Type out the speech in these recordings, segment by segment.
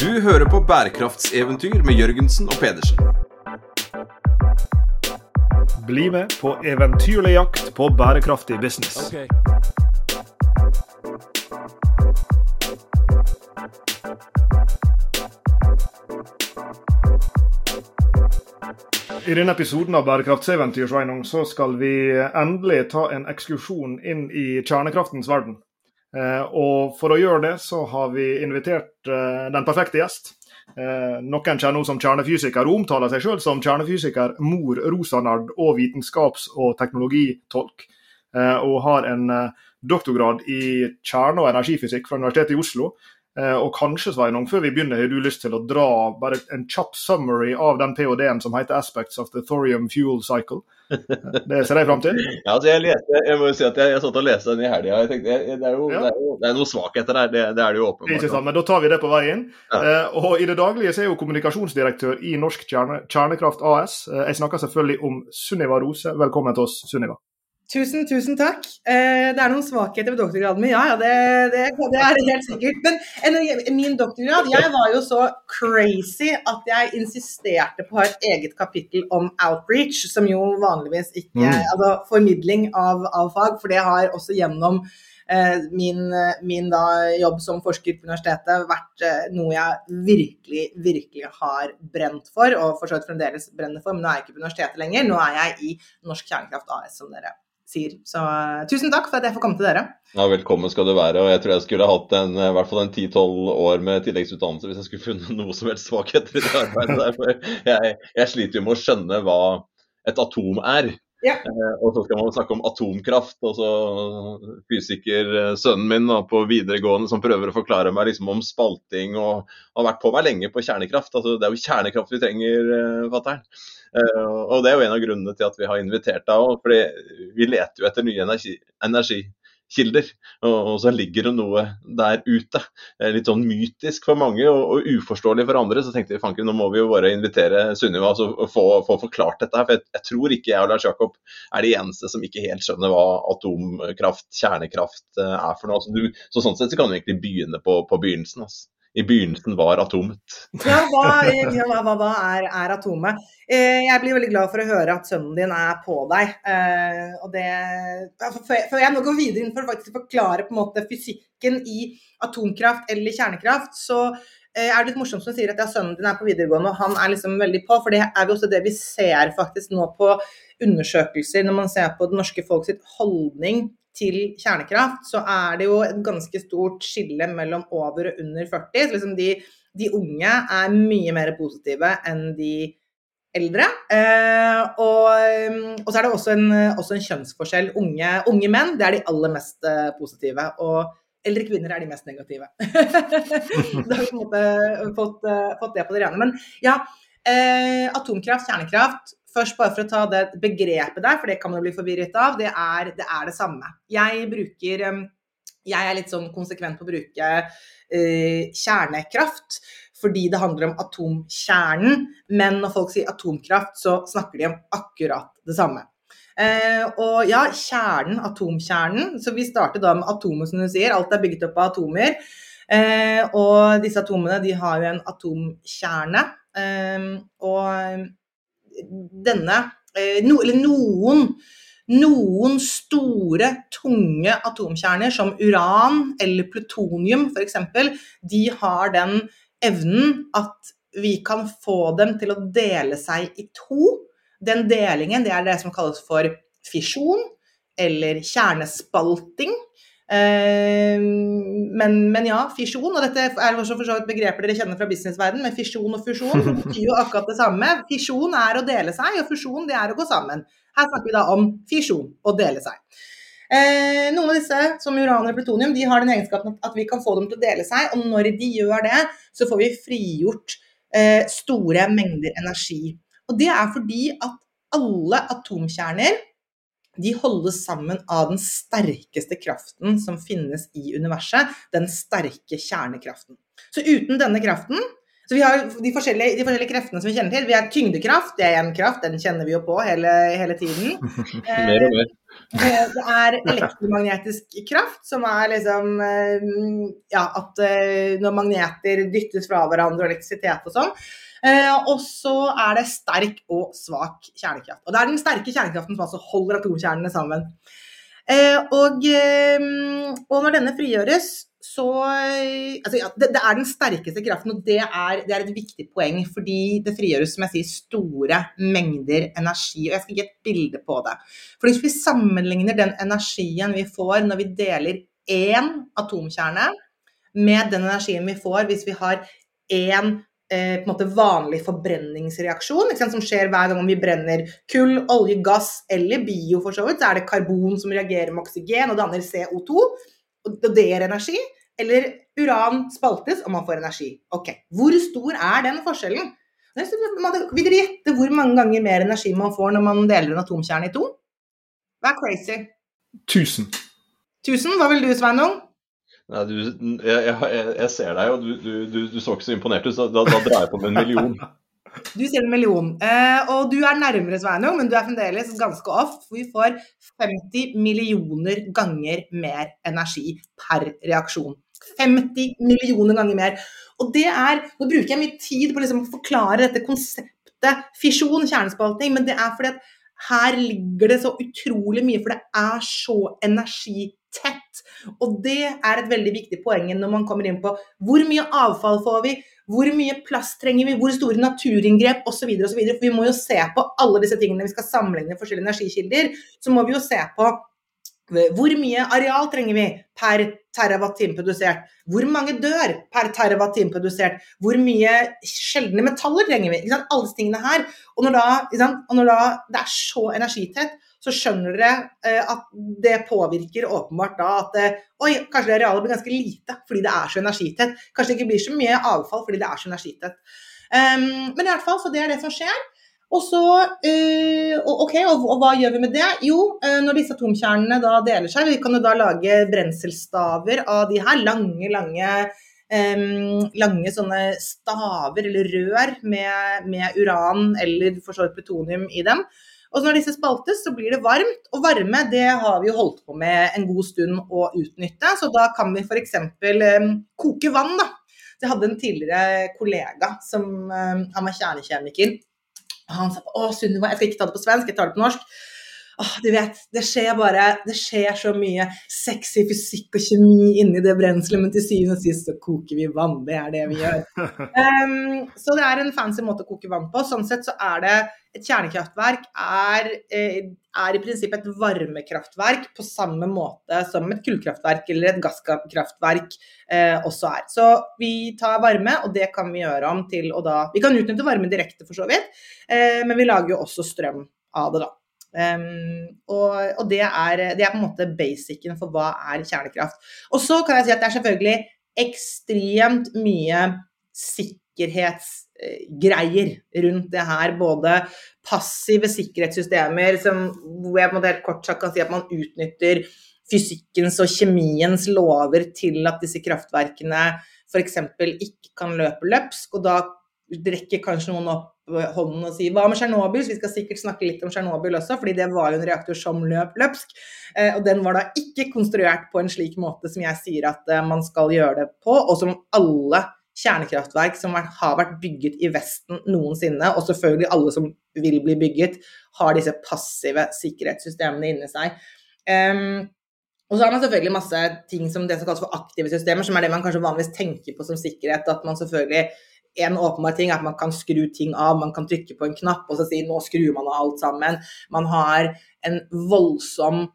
Du hører på bærekraftseventyr med Jørgensen og Pedersen. Bli med på eventyrlig jakt på bærekraftig business. I denne episoden av Bærekraftseventyr så skal vi endelig ta en ekskursjon inn i kjernekraftens verden. Eh, og For å gjøre det så har vi invitert eh, den perfekte gjest. Eh, noen kjenner henne som kjernefysiker og omtaler seg selv som kjernefysiker, mor, rosanard og vitenskaps- og teknologitolk. Og har en doktorgrad i kjerne- og energifysikk fra Universitetet i Oslo. Og kanskje, Sveinung, før vi begynner, har du lyst til å dra bare en kjapp summary av den ph.d.-en som heter 'Aspects of the Thorium Fuel Cycle'? Det ser jeg fram til. ja, altså jeg, leste, jeg må jo si at jeg, jeg satt og leste den i helga. Det, det, er jo, ja. det, er jo, det er noen svakheter der, det, det, er det jo åpenbart. Ikke sant, men Da tar vi det på veien. Ja. Uh, og I det daglige så er jo kommunikasjonsdirektør i Norsk Kjerne, Kjernekraft AS. Uh, jeg snakker selvfølgelig om Sunniva Rose. Velkommen til oss, Sunniva. Tusen, tusen takk. Eh, det er noen svakheter ved doktorgraden min, ja. ja det, det, det, er helt sikkert. Men en, min doktorgrad Jeg var jo så crazy at jeg insisterte på å ha et eget kapittel om outreach, som jo vanligvis ikke mm. Altså formidling av, av, fag, for det har også gjennom eh, min, min da, jobb som forsker på universitetet vært eh, noe jeg virkelig, virkelig har brent for, og for så vidt fremdeles brenner for. Men nå er jeg ikke på universitetet lenger. Nå er jeg i Norsk Kjernekraft AS, som dere sier. Så uh, tusen takk for at jeg får komme til dere. Ja, Velkommen skal du være. og Jeg tror jeg skulle hatt en, i hvert fall en 10-12 år med tilleggsutdannelse hvis jeg skulle funnet noe som helst svakheter i det arbeidet der. For jeg, jeg sliter jo med å skjønne hva et atom er. Ja. Eh, og så skal man snakke om atomkraft. og så Fysikersønnen min da, på videregående som prøver å forklare meg liksom, om spalting og har vært på meg lenge på kjernekraft. altså Det er jo kjernekraft vi trenger, eh, fatter'n. Eh, og det er jo en av grunnene til at vi har invitert deg òg. fordi vi leter jo etter nye energi, energi kilder. Og, så ligger det noe der ute. Litt sånn mytisk for mange og, og uforståelig for andre. Så tenkte vi fanken, nå må vi jo bare invitere Sunniva og få, få, forklart dette. her, For jeg, jeg, tror ikke jeg og Lars Jakob er de eneste som ikke helt skjønner hva atomkraft, kjernekraft eh, er for noe. Så, du, så sånn sett så kan du egentlig begynne på, på begynnelsen. Altså i begynnelsen var atomet. Ja, hva, ja, hva, hva er, er, atomet? Eh, jeg blir veldig glad for å høre at sønnen din er på deg. Eh, og det, før jeg nå går videre inn for å forklare på en måte fysikken i atomkraft eller kjernekraft, så eh, er det litt morsomt som sier at ja, sønnen din er på videregående, og han er liksom veldig på. For det er jo også det vi ser faktisk nå på undersøkelser, når man ser på det norske folk sitt holdning til kjernekraft, så er det jo et ganske stort skille mellom over og under 40. Så liksom de, de unge er mye mer positive enn de eldre. Eh, og, og, så er det også en, også en kjønnsforskjell. Unge, unge, menn det er de aller mest eh, positive. og Eldre kvinner er de mest negative. da har vi på en måte fått, uh, fått det på det rene. Men ja, eh, atomkraft, kjernekraft, Først bare for å ta det begrepet der, for det kan man bli forvirret av. Det er det, er det samme. Jeg bruker Jeg er litt sånn konsekvent på å bruke uh, kjernekraft fordi det handler om atomkjernen. Men når folk sier atomkraft, så snakker de om akkurat det samme. Uh, og ja, kjernen, atomkjernen. Så vi starter da med atomet, som du sier. Alt er bygget opp av atomer. Uh, og disse atomene de har jo en atomkjerne. Uh, og denne eh, no, Eller noen, noen store, tunge atomkjerner, som uran eller plutonium f.eks., de har den evnen at vi kan få dem til å dele seg i to. Den delingen det er det som kalles for fisjon eller kjernespalting. Eh, men, men, ja, fisjon, og dette er for så vidt begreper dere kjenner fra businessverden, men fisjon og fusjon betyr jo akkurat det samme. Fisjon er å dele seg, og fusjon det er å gå sammen. Her snakker vi da om fisjon, å dele seg. Eh, noen av disse, som uran og plutonium, de har den egenskapen at vi kan få dem til å dele seg, og når de gjør det, så får vi frigjort eh, store mengder energi. Og det er fordi at alle atomkjerner de holdes sammen av den sterkeste kraften som finnes i universet, den sterke kjernekraften. Så uten denne kraften så vi har de forskjellige, de forskjellige kreftene som vi kjenner til. Vi har tyngdekraft, det er én kraft, den kjenner vi jo på hele, hele tiden. mer og mer. Eh, Det er elektromagnetisk kraft, som er liksom eh, Ja, at eh, når magneter dyttes fra hverandre og elektrisitet og sånn. Eh, Og så er det sterk og svak kjernekraft. Og det er den sterke kjernekraften som altså holder atomkjernene sammen. Eh, Og, eh, og når denne frigjøres, så Altså, ja, det, det er den sterkeste kraften, og det er, det er et viktig poeng. Fordi det frigjøres, som jeg sier, store mengder energi. Og jeg skal gi et bilde på det. For hvis vi sammenligner den energien vi får når vi deler én atomkjerne, med den energien vi får hvis vi har én eh, på en måte vanlig forbrenningsreaksjon, sant, som skjer hver gang vi brenner kull, olje, gass eller bio, for så vidt, så er det karbon som reagerer med oksygen og danner CO2, og det gir energi. Eller uran spaltes og man får energi. Ok, Hvor stor er den forskjellen? Vil dere gjette hvor mange ganger mer energi man får når man deler en atomkjerne i to? Er crazy? 1000. 1000, hva vil du, Sveinung? Nei, du, jeg, jeg, jeg ser deg, og du, du, du, så ikke så imponert ut, så da, da drar jeg på med en million. Du sier en million. Eh, og du er nærmere, Sveinung, men du er fremdeles ganske off. Vi får 50 millioner ganger mer energi per reaksjon. 50 millioner ganger mer. Og det er Nå bruker jeg mye tid på liksom å forklare dette konseptet fisjon, kjernespalting, men det er fordi at her ligger det så utrolig mye, for det er så energitett. Og det er et veldig viktig poeng når man kommer inn på hvor mye avfall får vi, hvor mye plass trenger vi, hvor store naturinngrep osv. osv. For vi må jo se på alle disse tingene vi skal sammenligne forskjellige energikilder. Så må vi jo se på hvor mye areal trenger vi per terawatt-time produsert? Hvor mange dør per terawatt-time produsert? Hvor mye sjeldne metaller trenger vi? Alle disse tingene her. Og når, da, og når da det er så energitett, så skjønner dere eh, at det påvirker åpenbart da at eh, oi, kanskje det arealet blir ganske lite fordi det er så energitett. Kanskje det ikke blir så mye avfall fordi det er så energitett. Um, men i hvert fall, så det er det som skjer. Og så, eh, ok, og, hva gjør vi med det? Jo, eh, når disse atomkjernene da deler seg, vi kan jo da lage brenselstaver av de her lange, lange Um, lange sånne staver eller rør med, med uran eller for så vidt plutonium i dem. Og når disse spaltes, så blir det varmt. Og varme det har vi jo holdt på med en god stund å utnytte. Så da kan vi f.eks. Um, koke vann, da. Jeg hadde en tidligere kollega som um, han var kjernekjemiker. Han sa å Sunniva, jeg skal ikke ta det på svensk, jeg tar det på norsk. Åh, du vet, det skjer bare Det skjer så mye sexy fysikk og kjemi inni det brenselet, men til syvende og sist så koker vi vann. Det er det vi gjør. Um, så det er en fancy måte å koke vann på. Sånn sett så er det et kjernekraftverk er, eh, er i prinsippet et varmekraftverk på samme måte som et kullkraftverk eller et gasskraftverk eh, også er. Så vi tar varme, og det kan vi gjøre om til å da Vi kan utnytte varme direkte, for så vidt, eh, men vi lager jo også strøm av det, da. Um, og, og det, er, det, er, på en måte basicen for hva er kjernekraft. Og så kan jeg si at det er selvfølgelig ekstremt mye sikkerhetsgreier rundt det her. Både passive sikkerhetssystemer, som, hvor jeg helt kort sagt kan si at man utnytter fysikkens og kjemiens lover til at disse kraftverkene f.eks. ikke kan løpe løpsk. Og da rekker kanskje noen opp hånden og sier hva med Tsjernobyl? Vi skal sikkert snakke litt om Tsjernobyl også, fordi det var jo en reaktor som løp løpsk. Eh, og den var da ikke konstruert på en slik måte som jeg sier at eh, man skal gjøre det på, og som alle kjernekraftverk som har vært bygget i Vesten noensinne, og selvfølgelig alle som vil bli bygget, har disse passive sikkerhetssystemene inni seg. Um, og så har man selvfølgelig masse ting som det som kalles for aktive systemer, som er det man kanskje vanligvis tenker på som sikkerhet. At man selvfølgelig en åpenbar ting er at man kan skru ting av, man kan trykke på en knapp og så si nå skrur man av alt sammen. Man har en voldsom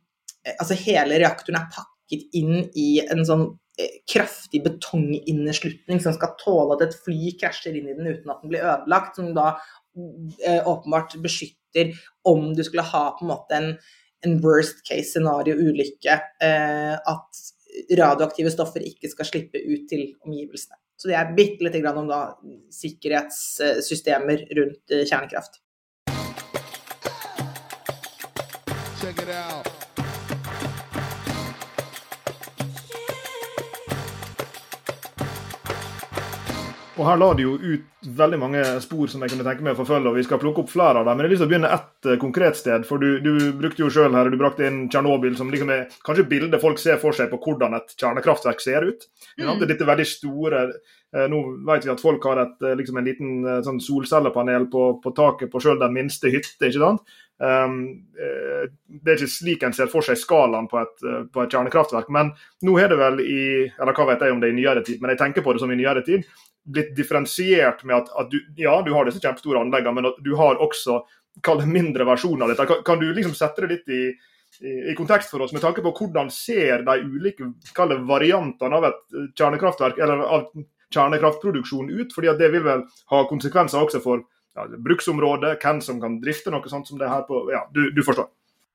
Altså hele reaktoren er pakket inn i en sånn eh, kraftig betonginneslutning som skal tåle at et fly krasjer inn i den uten at den blir ødelagt, som da eh, åpenbart beskytter om du skulle ha på en måte en, en worst case scenario-ulykke, eh, at radioaktive stoffer ikke skal slippe ut til omgivelsene. Så det er bitte lite grann om da sikkerhetssystemer rundt eh, kjernekraft. Check it out. Og her la de jo ut veldig mange spor som jeg kunne tenke meg å forfølge, og vi skal plukke opp flere av dem. Men jeg har lyst til å begynne ett uh, konkret sted. For du, du brukte jo sjøl her, du brakte inn Tsjernobyl som liksom er kanskje bildet folk ser for seg på hvordan et kjernekraftverk ser ut. Mm. Det er dette veldig store uh, Nå vet vi at folk har et, uh, liksom en liten sånn solcellepanel på, på taket på sjøl den minste hytte. ikke sant? Um, det er ikke slik en ser for seg skalaen på et, på et kjernekraftverk. Men nå er det vel i eller hva vet jeg om det er i nyere tid, men jeg tenker på det som i nyere tid blitt differensiert med at, at, du, ja, du har disse kjempestore anleggene, men at du har også kall det mindre versjoner av dette. Kan, kan, du liksom sette det litt i, i, i, kontekst for oss med tanke på hvordan ser de ulike variantene av et kjernekraftverk eller av kjernekraftproduksjon ut? fordi at Det vil vel ha konsekvenser også for ja, bruksområdet, hvem som kan drifte noe sånt som det her på Ja, du, du forstår.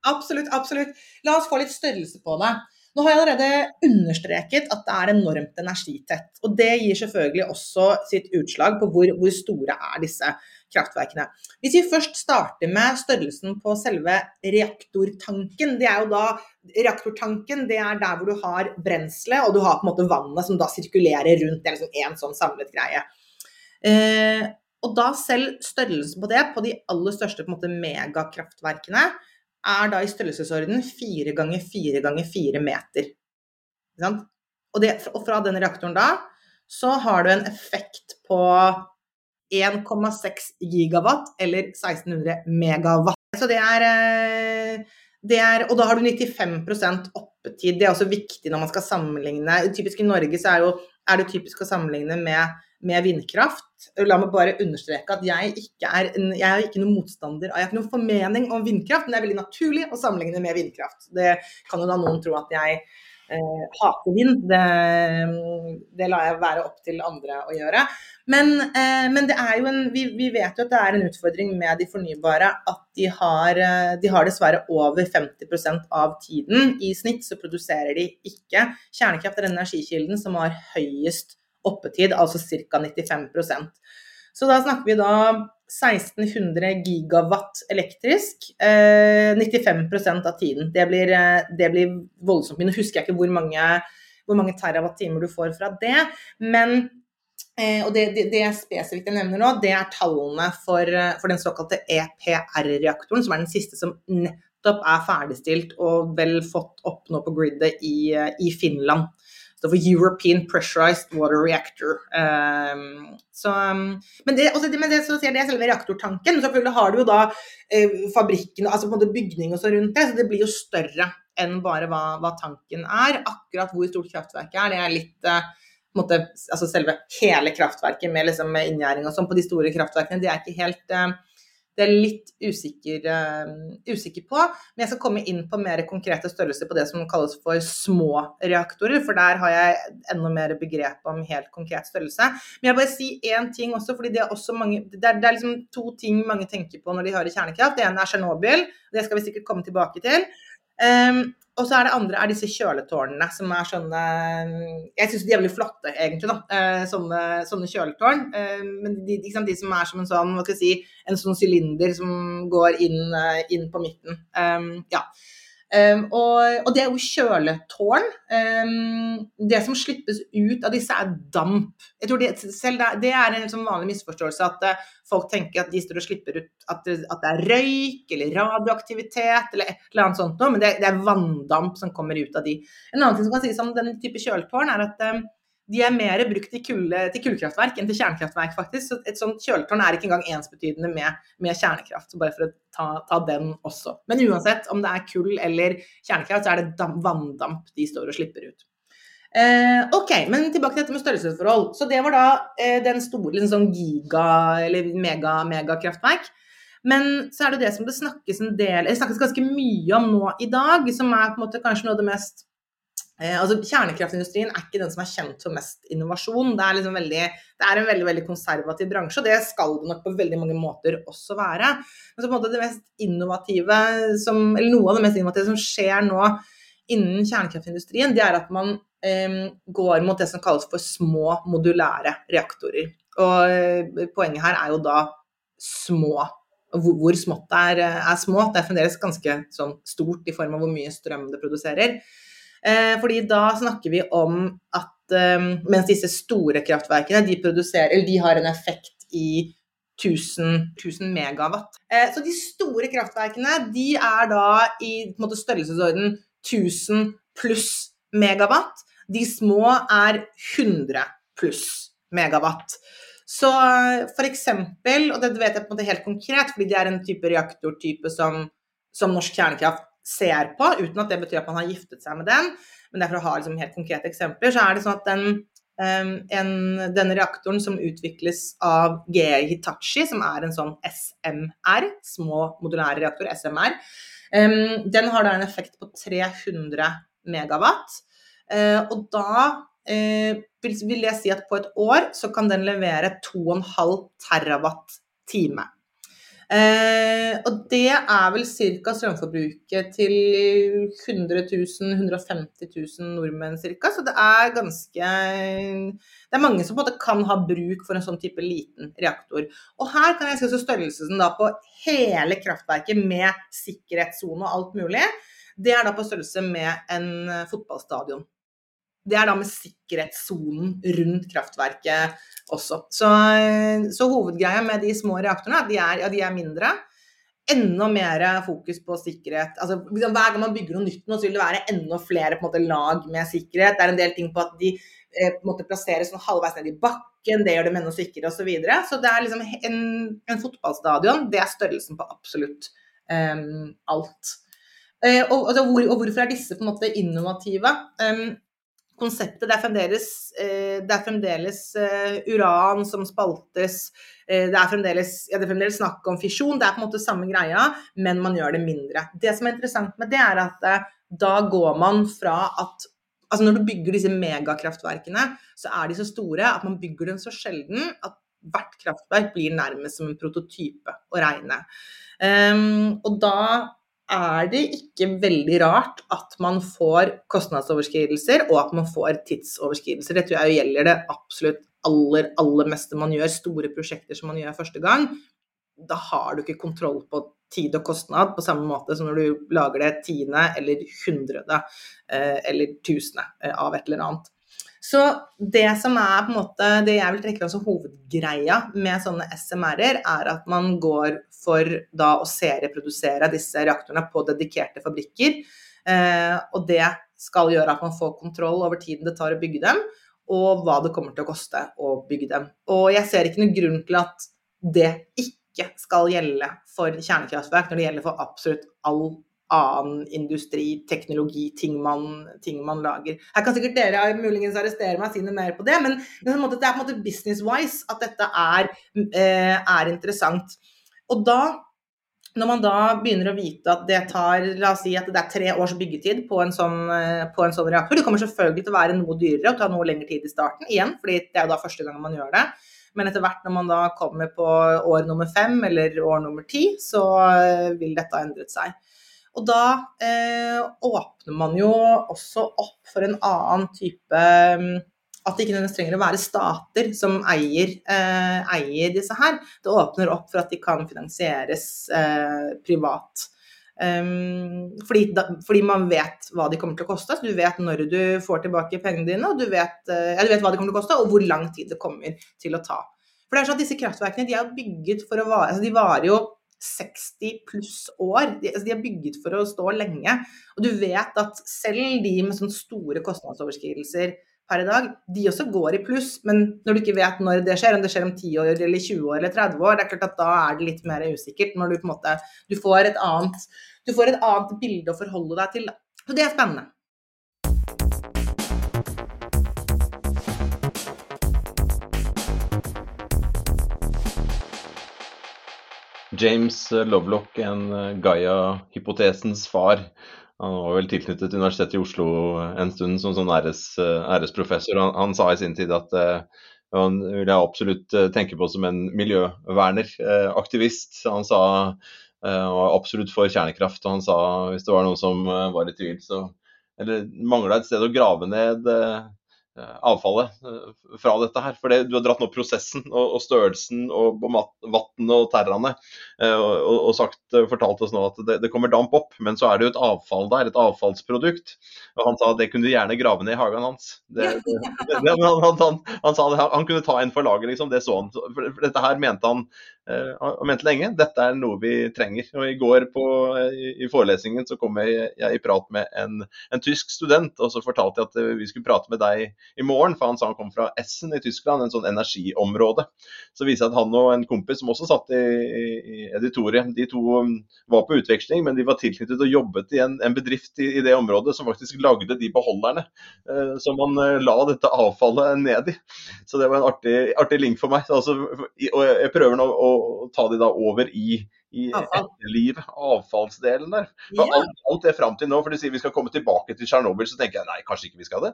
Absolutt, absolutt. La oss få litt størrelse på det. Nå har jeg allerede understreket at det er enormt energitett. og Det gir selvfølgelig også sitt utslag på hvor, hvor, store er disse kraftverkene. Hvis vi først starter med størrelsen på selve reaktortanken. det er jo da Reaktortanken det er der hvor du har brenselet og du har på en måte vannet som da sirkulerer rundt. Det er liksom én sånn samlet greie. Eh, og da selv størrelsen på det, på de aller største måte megakraftverkene, er da i størrelsesorden fire ganger fire ganger fire meter. Og, det, og, fra den reaktoren da, så har du en effekt på 1,6 gigawatt, eller 1600 megawatt. Så det er, eh, det er Og da har du 95% oppetid. Det er også viktig når man skal sammenligne. Typisk i Norge så er, jo, er det typisk å sammenligne med med vindkraft. La meg bare understreke at jeg ikke er, jeg er ikke noen motstander Jeg har ikke noen formening om vindkraft, men det er veldig naturlig å sammenligne med vindkraft. Det kan jo da noen tro at jeg eh, hater vind. Det, det, lar jeg være opp til andre å gjøre. Men, eh, men det er jo en, vi, vi, vet jo at det er en utfordring med de fornybare at de har, eh, de har dessverre over 50% av tiden. I snitt så produserer de ikke. Kjernekraft er den energikilden som har høyest oppetid, altså ca. 95% Så da snakker vi da 1600 gigawatt elektrisk. Eh, 95% av tiden. Det blir, eh, det blir voldsomt mye. Nå husker jeg ikke hvor mange, hvor mange terawatt-timer du får fra det, men eh, og det, det, det spesifikt jeg nevner nå, det er tallene for, eh, for den såkalte EPR-reaktoren, som er den siste som nettopp er ferdigstilt og vel fått opp nå på gridet i, eh, i Finland står for European Pressurized Water Reactor. Um, så, um, men, det, også, men det, det er selve reaktortanken. Selvfølgelig har du jo da eh, fabrikken, altså på en måte bygning og så rundt det, så det blir jo større enn bare hva, hva tanken er. Akkurat hvor stort kraftverket er, det er litt eh, måte, altså selve hele kraftverket med, liksom, inngjerding og sånn på de store kraftverkene, det er ikke helt eh, det er jeg litt usikker, uh, usikker, på. Men jeg skal komme inn på mer konkrete størrelser på det som kalles for små reaktorer. For der har jeg enda mer begrep om helt konkret størrelse. Men jeg vil bare si én ting også, fordi det er Det det er liksom to ting mange tenker på når de hører kjernekraft. Det ene er Tsjernobyl, det skal vi sikkert komme tilbake til. Um, og så er det andre er disse kjøletårnene, som er sånne Jeg syns de er veldig flotte, egentlig, da. Eh, sånne, sånne kjøletårn. Eh, men de, de, de, som er som en sånn, hva skal jeg si, en sånn sylinder som går inn, eh, inn på midten. ja. Um, og, og, det er jo kjøletårn. Um, det som slippes ut av disse, er damp. Jeg tror det, selv det, det er en liksom vanlig misforståelse at uh, folk tenker at de står og slipper ut at, at, det er røyk eller radioaktivitet eller et eller annet sånt noe, men det, det, er vanndamp som kommer ut av de. En annen ting som kan sies om den type kjøletårn, er at um, de er mer brukt til, kule, til kullkraftverk enn til kjernekraftverk, faktisk. Så et sånt kjøletårn er ikke engang ensbetydende med, med kjernekraft. Så bare for å ta, ta, den også. Men uansett om det er kull eller kjernekraft, så er det damp, vanndamp de står og slipper ut. Eh, ok, men tilbake til dette med størrelsesforhold. Så det var da eh, den store liksom sånn giga- eller mega-megakraftverk. Men så er det det som det snakkes en del, eller snakkes ganske mye om nå i dag, som er på en måte kanskje noe av det mest altså, kjernekraftindustrien er ikke den som er kjent for mest innovasjon. Det er, liksom veldig, det er en veldig veldig konservativ bransje, og det skal det nok på veldig mange måter også være. Men så det mest innovative som, eller noe av det mest innovative som skjer nå innen kjernekraftindustrien, det er at man eh, går mot det som kalles for små modulære reaktorer. Og eh, poenget her er jo da små. Hvor, smått det er, er smått. Det er fremdeles ganske sånn stort i form av hvor mye strøm det produserer. Eh, fordi da snakker vi om at um, mens disse store kraftverkene de de har en effekt i 1000, 1000 megawatt. Eh, så de store kraftverkene de er da i måte, størrelsesorden 1000 pluss megawatt. De små er 100 pluss megawatt. Så eksempel, og det vet jeg på en måte helt konkret, fordi det er en type reaktortype som, som norsk kjernekraft ser på, uten at det betyr at man har giftet seg med den, men det er for å ha liksom, helt konkrete eksempler, så er det sånn at den, um, en, denne reaktoren som utvikles av GE Hitachi, som er en sånn SMR, små modulære reaktor, SMR, um, den har da en effekt på 300 megawatt. Uh, og da vil, vil jeg si at på et år så kan den levere 2,5 terawatt-time. Eh, og det er vel ca. strømforbruket til 100 000-150 000 nordmenn ca. Så det er ganske Det er mange som på en måte kan ha bruk for en sånn type liten reaktor. Og her kan jeg se størrelsen da på hele kraftverket med sikkerhetssone og alt mulig. Det er da på størrelse med en fotballstadion. Det er da med sikkerhetssonen rundt kraftverket også. Så, så, hovedgreia med de små reaktorene er, ja, de er mindre. Enda mer fokus på sikkerhet. Altså, liksom, hver gang man bygger noe nytt, nå, så vil det være enda flere måte, lag med sikkerhet. Det er en del ting på at de eh, måtte plasseres sånn halvveis ned i bakken, det gjør dem enda sikrere osv. Så, videre. så det er liksom en, en, fotballstadion, det er størrelsen på absolutt um, alt. Uh, og, altså, hvor, og, hvorfor er disse på en måte innovative? Um, konseptet. Det er fremdeles, eh, det er fremdeles eh, uran som spaltes. Eh, det er, fremdeles, ja, det er fremdeles snakk om fisjon. Det er på en måte samme greia, men man gjør det mindre. Det som er interessant med det, er at da går man fra at Altså når du bygger disse megakraftverkene, så er de så store at man bygger dem så sjelden at hvert kraftverk blir nærmest som en prototype å regne. Um, og da er det ikke veldig rart at man får kostnadsoverskridelser og at man får tidsoverskridelser. Det tror jeg gjelder det absolutt aller, aller meste man gjør. Store prosjekter som man gjør første gang. Da har du ikke kontroll på tid og kostnad på samme måte som når du lager det tiende eller hundrede eh, eller tusende eh, av et eller annet. Så det som er på en måte, det jeg vil trekke fram som hovedgreia med sånne SMR-er, er at man går for da å serieprodusere disse reaktorene på dedikerte fabrikker. Eh, og det skal gjøre at man får kontroll over tiden det tar å bygge dem, og hva det kommer til å koste å bygge dem. Og jeg ser ikke noen grunn til at det ikke skal gjelde for kjernekraftverk når det gjelder for absolutt all annen industri, teknologi, ting man, ting man, lager. Her kan sikkert dere muligens arrestere meg og si noe mer på det, men det er på en måte business-wise at dette er, eh, er, interessant. Og da, når man da begynner å vite at det tar la oss si at det er tre års byggetid på en sånn, eh, på en sånn reaktor Det kommer selvfølgelig til å være noe dyrere og ta noe lengre tid i starten, igjen, fordi det er jo da første gang man gjør det. Men etter hvert når man da kommer på år nummer fem eller år nummer ti, så eh, vil dette ha endret seg. Og da eh, åpner man jo også opp for en annen type mm, At det ikke nødvendigvis trenger å være stater som eier, eh, eier, disse her. Det åpner opp for at de kan finansieres eh, privat. Um, fordi, da, fordi, man vet hva de kommer til å koste. Så du vet når du får tilbake pengene dine, og du vet, ja, du vet hva de kommer til å koste, og hvor lang tid det kommer til å ta. For det er sånn at Disse kraftverkene de er bygget for å vare altså De varer jo 60 pluss år. De, altså de, er bygget for å stå lenge. Og du vet at selv de med sånne store kostnadsoverskridelser per i dag, de også går i pluss. Men når du ikke vet når det skjer, om det skjer om 10 år eller 20 år eller 30 år, det er klart at da er det litt mer usikkert. Når du på en måte du får et annet, du får et annet bilde å forholde deg til. Så det er spennende. James Lovelock, en eh, Gaia-hypotesens far. Han var vel tilknyttet Universitetet i Oslo en stund som sånn æres, eh, æresprofessor. Han, han, sa i sin tid at uh, han ville absolutt tenke på som en miljøverner, uh, aktivist. Han sa uh, var absolutt for kjernekraft, og han sa hvis det var noen som var i tvil, så eller mangla et sted å grave ned avfallet fra dette her. For du har dratt nå prosessen og, og størrelsen og, og vannet og terraene. Og, og, sagt, fortalt oss nå at det, det, kommer damp opp, men så er det jo et avfall der, et avfallsprodukt. Og han sa at det kunne du gjerne grave ned i hagen hans. Det, det, han, han, han, sa det, han kunne ta en for laget, liksom. Det så han. For, dette her mente han Eh, har ment lenge. Dette er noe vi trenger. Og I går på, i, i, forelesningen så kom jeg, jeg i prat med en, en, tysk student, og så fortalte jeg at eh, vi skulle prate med deg i morgen, for han sa han kom fra Essen i Tyskland, en sånn energiområde. Så viser det at han og en kompis som også satt i, i editoriet, de to um, var på utveksling, men de var tilknyttet og jobbet i en, en bedrift i, i, det området som faktisk lagde de beholderne eh, som man eh, la dette avfallet ned i. Så det var en artig, artig link for meg. Altså, og jeg prøver nå å å ta de da over i, i etterlivet, avfallsdelen der. For ja. alt, alt, det fram til nå, for du sier vi skal komme tilbake til Tsjernobyl, så tenker jeg nei, kanskje ikke vi skal det.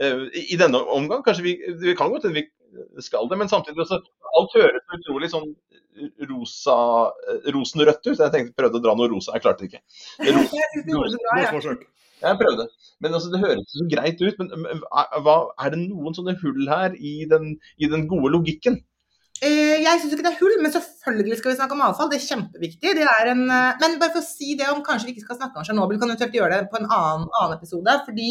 Uh, I denne omgang kanskje vi, vi kan godt hende vi skal det, men samtidig også, alt høres utrolig sånn rosa, rosenrødt ut. Jeg tenkte prøvde å dra noe rosa, jeg klarte det ikke. Ros, jeg prøvde. Men altså, Det høres så greit ut. Men hva, er det noen sånne hull her i den, i den gode logikken? Eh, jeg syns ikke det er hull, men selvfølgelig skal vi snakke om avfall. Det er kjempeviktig. Det er en, eh, men bare for å si det om kanskje vi ikke skal snakke om Tsjernobyl, kan eventuelt gjøre det på en annen, annen episode. fordi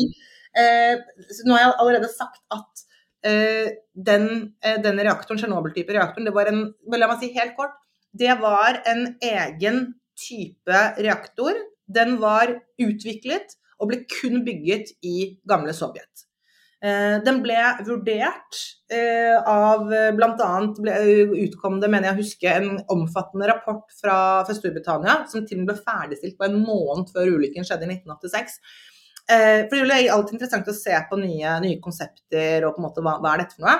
eh, Nå har jeg allerede sagt at eh, den, eh, den, reaktoren, Tsjernobyl-type reaktoren, det var en La meg si helt kort. Det var en egen type reaktor. Den var utviklet og ble kun bygget i gamle Sovjet. Eh, den ble vurdert eh, av eh, bl.a. utkom det, mener jeg å huske, en omfattende rapport fra, fra Storbritannia, som til og med ble ferdigstilt på en måned før ulykken skjedde i 1986. For det er alltid interessant å se på nye, nye konsepter og på en måte hva, hva er dette for noe.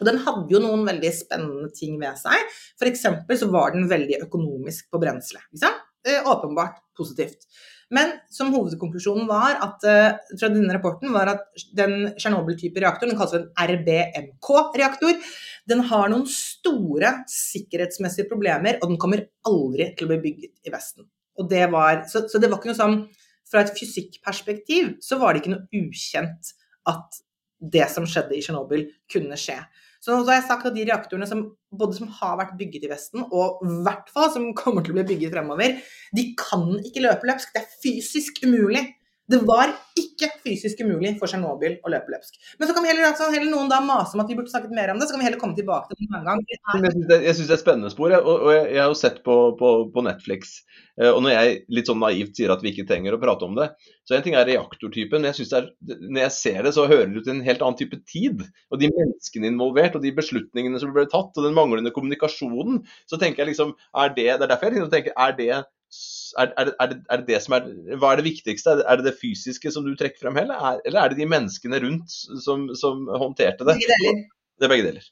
Og den hadde jo noen veldig spennende ting ved seg. F.eks. så var den veldig økonomisk på brensel. Åpenbart positivt. Men som hovedkonklusjonen var at, uh, fra denne rapporten var at den Tsjernobyl-type reaktoren, den kalles en RBMK-reaktor, den har noen store sikkerhetsmessige problemer, og den kommer aldri til å bli bygget i Vesten. Det var, så, så, det var ikke noe sånn Fra et fysikkperspektiv så var det ikke noe ukjent at det som skjedde i Tsjernobyl, kunne skje. Så nå har jeg sagt at de reaktorene som både som har vært bygget i Vesten, og i hvert fall som kommer til å bli bygget fremover, de kan ikke løpe løpsk. Det er fysisk umulig. Det var ikke fysisk umulig for Tsjernobyl å løpe løpsk. Men så kan vi heller, altså, heller, noen da mase om at vi burde snakket mer om det, så kan vi heller komme tilbake til det en annen gang. Jeg syns det, er et spennende spor, og, og jeg, jeg, har jo sett på, på, på, Netflix. Eh, og når jeg litt sånn naivt sier at vi ikke trenger å prate om det, så en ting er reaktortypen, men jeg synes det er, når jeg ser det, så hører det ut til en helt annen type tid. Og de menneskene involvert, og de beslutningene som ble tatt, og den manglende kommunikasjonen, så tenker jeg liksom er det, Det er derfor jeg tenker, er det er, er, er, det, er, det, det som er Hva er det viktigste? Er det det fysiske som du trekker frem, eller, eller er det de menneskene rundt som, som håndterte det? Begge deler. Det er begge deler.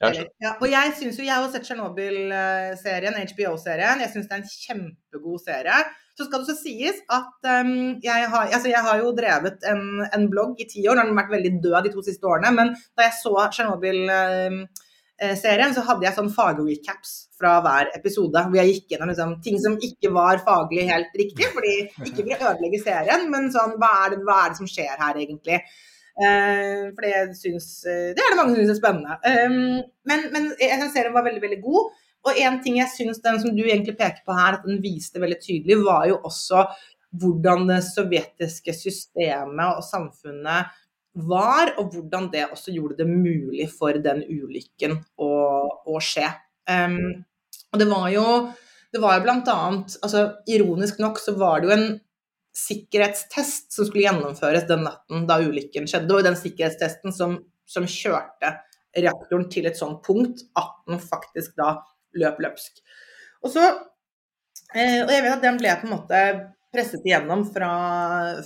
Ja, og jeg syns jo, jeg har sett Tsjernobyl-serien, HBO-serien. Jeg syns det er en kjempegod serie. Så skal det så sies at um, jeg, har, altså jeg, har, jo drevet en, en blogg i ti år. Nå har den vært veldig død de to siste årene, men da jeg så Tsjernobyl um, Eh, serien, så hadde jeg sånn fagrecaps fra hver episode. Hvor jeg gikk gjennom liksom, ting som ikke var faglig helt riktig. fordi Ikke for å ødelegge serien, men sånn hva er det, hva er det som skjer her egentlig? Uh, for det, syns, uh, det er det mange som syns er spennende. Um, men, men jeg syns serien var veldig, veldig god. Og en ting jeg syns den som du egentlig peker på her, at den viste veldig tydelig, var jo også hvordan det sovjetiske systemet og samfunnet var, og hvordan det også gjorde det mulig for den ulykken å, å skje. Um, og det var jo det var jo blant annet, altså Ironisk nok så var det jo en sikkerhetstest som skulle gjennomføres den natten da ulykken skjedde. Var den sikkerhetstesten som, som kjørte reaktoren til et sånt punkt at den faktisk da løp løpsk. Og så, eh, og jeg vet at den ble på en måte presset igjennom fra,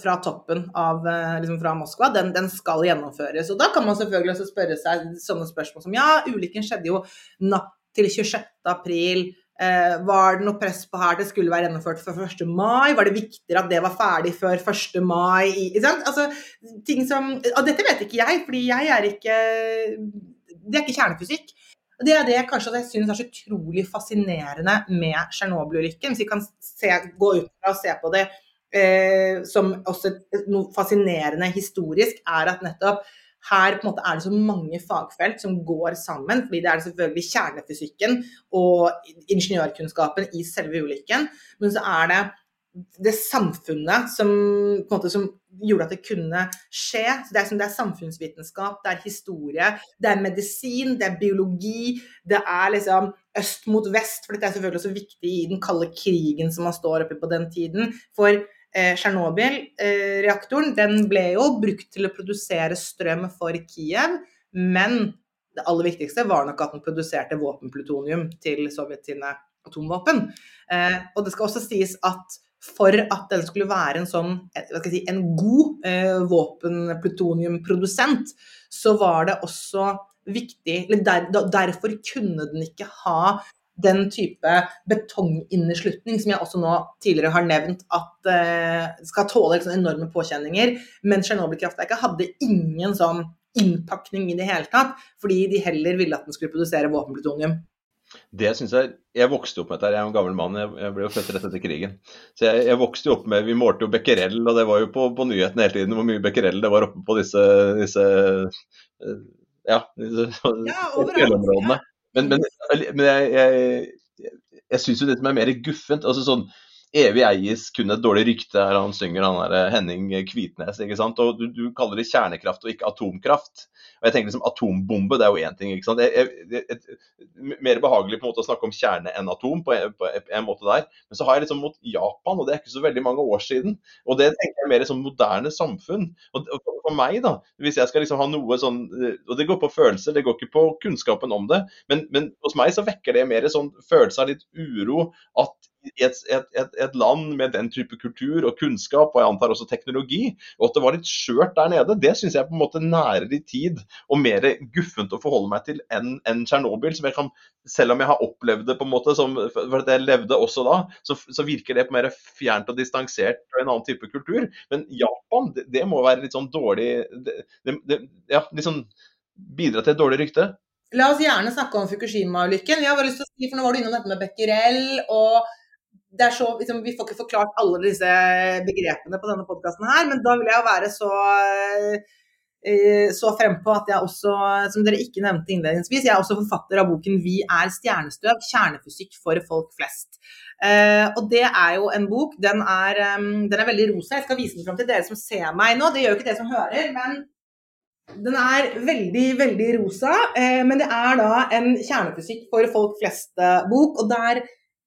fra toppen av eh, liksom fra Moskva, den, den, skal gjennomføres. Og da kan man selvfølgelig også spørre seg sånne spørsmål som ja, ulykken skjedde jo natt til 26. april. Eh, var det noe press på her det skulle være gjennomført for 1. mai? Var det viktigere at det var ferdig før 1. mai? Altså, ting som, og dette vet ikke jeg, fordi jeg er ikke Det er ikke kjernefysikk. Det er det kanskje jeg syns er så utrolig fascinerende med Tsjernobyl-ulykken. Hvis vi kan se, gå ut fra og se på det eh, som også noe fascinerende historisk, er at nettopp her på en måte er det så mange fagfelt som går sammen. fordi det er selvfølgelig kjernefysikken og ingeniørkunnskapen i selve ulykken. Men så er det det samfunnet som, måte, som, gjorde at det kunne skje. Det, er, det er samfunnsvitenskap, det er historie, det er medisin, det er biologi. Det er liksom øst mot vest, for dette er selvfølgelig også viktig i den kalde krigen som man står oppi på den tiden. For Eh, Tsjernobyl-reaktoren den ble jo brukt til å produsere strøm for Kiev, men det aller viktigste var nok at den produserte våpenplutonium til Sovjet sine atomvåpen. Eh, og det skal også sies at for at den skulle være en sånn si, en god eh, våpenplutoniumprodusent, så var det også viktig der, Derfor kunne den ikke ha den type betonginneslutning som jeg også nå tidligere har nevnt at eh, skal tåle liksom enorme påkjenninger. Men Tsjernobyl-kraftverket hadde ingen sånn innpakning i det hele tatt, fordi de heller ville at den skulle produsere våpenplutonium. Det synes Jeg jeg vokste opp med dette, jeg er en gammel mann, jeg ble jo født rett etter krigen. Så jeg, jeg vokste jo opp med, Vi målte jo becquerel, og det var jo på, på nyhetene hele tiden hvor mye becquerel det var oppe på disse, disse ja, disse ja, fjellområdene. Men, men, men jeg, jeg, jeg syns jo det som er mer guffent altså sånn, Evig eies kun et dårlig rykte, her han synger han der Henning Kvitnes. ikke sant? Og du, du, kaller det kjernekraft og ikke atomkraft. Og jeg tenker liksom Atombombe det er jo én ting. ikke sant? Jeg, jeg, et, mer behagelig på en måte å snakke om kjerne enn atom, på en, på en, måte der. Men så har jeg liksom mot Japan, og det er ikke så veldig mange år siden. Og det tenker jeg mer som moderne samfunn. Og for meg, da, hvis jeg skal liksom ha noe sånn Og det går på følelser, det går ikke på kunnskapen om det. Men, men hos meg så vekker det mer sånn følelse av litt uro at i et, et, et, et, land med den type kultur og kunnskap, og jeg antar også teknologi, og at det var litt skjørt der nede, det syns jeg på en måte nærer i tid og mer guffent å forholde meg til enn en Tsjernobyl. som jeg kan, Selv om jeg har opplevd det på en måte, som, for jeg levde også da, så, så virker det på mer fjernt og distansert fra en annen type kultur. Men Japan, det, det må være litt sånn dårlig det, det, Ja, sånn bidra til et dårlig rykte. La oss gjerne snakke om Fukushima-ulykken. Jeg har bare lyst til å si, for Nå var du innom dette med becquerel og så, liksom, Vi får ikke forklart alle disse begrepene på denne podkasten her, men da vil jeg være så eh, så frempå at jeg også, som dere ikke nevnte innledningsvis, jeg er også forfatter av boken 'Vi er stjernestøv kjernefysikk for folk flest'. Uh, og det er jo en bok. Den er, um, den er, veldig rosa. Jeg skal vise den fram til dere som ser meg nå. Det gjør jo ikke dere som hører, men den er veldig, veldig rosa. Uh, men det er da en kjernefysikk for folk flest-bok. og der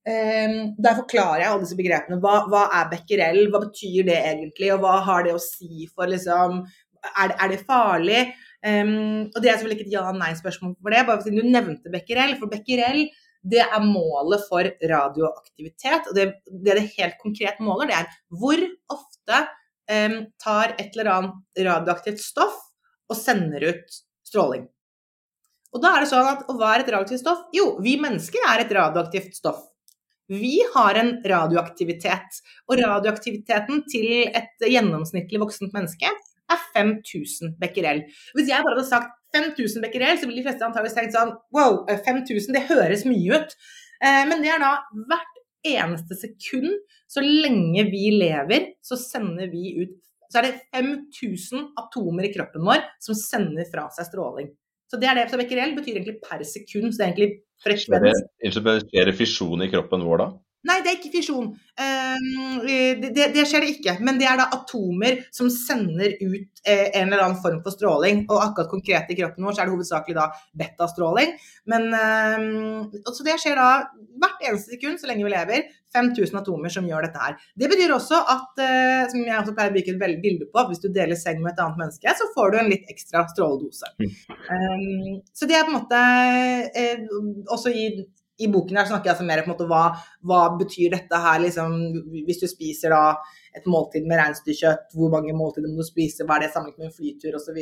der forklarer jeg alle disse begrepene. Hva, hva, er becquerel, hva betyr det egentlig, og hva har det å si for liksom Er, er det farlig? Um, og det er selvfølgelig ikke et ja-nei-spørsmål for det, bare siden du nevnte becquerel. For becquerel det er målet for radioaktivitet. Og det, det det helt konkret måler, det er hvor ofte um, tar et eller annet radioaktivt stoff og sender ut stråling. Og da er det sånn at, og Hva er et radioaktivt stoff? Jo, vi mennesker er et radioaktivt stoff. Vi har en radioaktivitet, og radioaktiviteten til et gjennomsnittlig voksent menneske er 5000 becquerel. Hvis jeg bare hadde sagt 5000 becquerel, så ville de fleste antakeligvis tenkt sånn wow, 5000, det høres mye ut. Eh, men det er da hvert eneste sekund, så lenge vi lever, så sender vi ut Så er det 5000 atomer i kroppen vår som sender fra seg stråling. Så det er det. Så becquerel betyr egentlig per sekund. Så det er egentlig frekvens. Skjer det fisjon i kroppen vår da? Nei, det er ikke fisjon. Ehm, det, det, det, skjer det ikke. Men det er da atomer som sender ut eh, en eller annen form for stråling. Og akkurat konkret i kroppen vår så er det hovedsakelig da betastråling. Men, så det skjer da hvert eneste sekund så lenge vi lever. 5000 atomer som gjør dette her. Det betyr også at, eh, som jeg også pleier å bruke et bilde på, hvis du deler seng med et annet menneske, så får du en litt ekstra stråledose. Um, så det er på en måte eh, også i i boken her snakker jeg altså mer om hva, hva betyr dette her, liksom, hvis du spiser da et måltid med reinsdyrkjøtt, hvor mange måltider må du spise, hva er det sammenlignet med en flytur osv.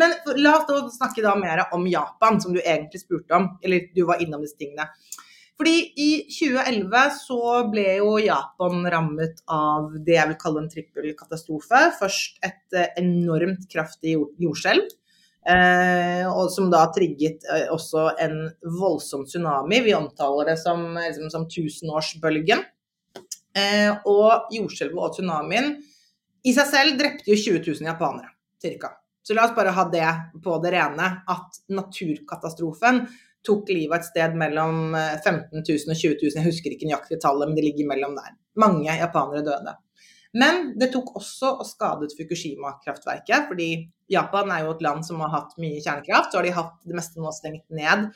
Men la oss da snakke da mer om Japan, som du egentlig spurte om, eller du var innom disse tingene. Fordi i 2011 så ble jo Japan rammet av det jeg vil kalle en trippelkatastrofe. Først et eh, enormt kraftig jordskjelv. Eh, og som da trigget eh, også en voldsom tsunami. Vi omtaler det som, liksom, som tusenårsbølgen. Eh, og jordskjelvet og tsunamien i seg selv drepte jo 20 000 japanere, cirka. Så la oss bare ha det på det rene, at naturkatastrofen tok livet et sted mellom 15 000 og 20 000, jeg husker ikke nøyaktig tallet, men det ligger mellom der. Mange japanere døde. Men det tok også og skadet Fukushima-kraftverket, fordi Japan er jo et land som har hatt mye kjernekraft. Så har de hatt det meste nå stengt ned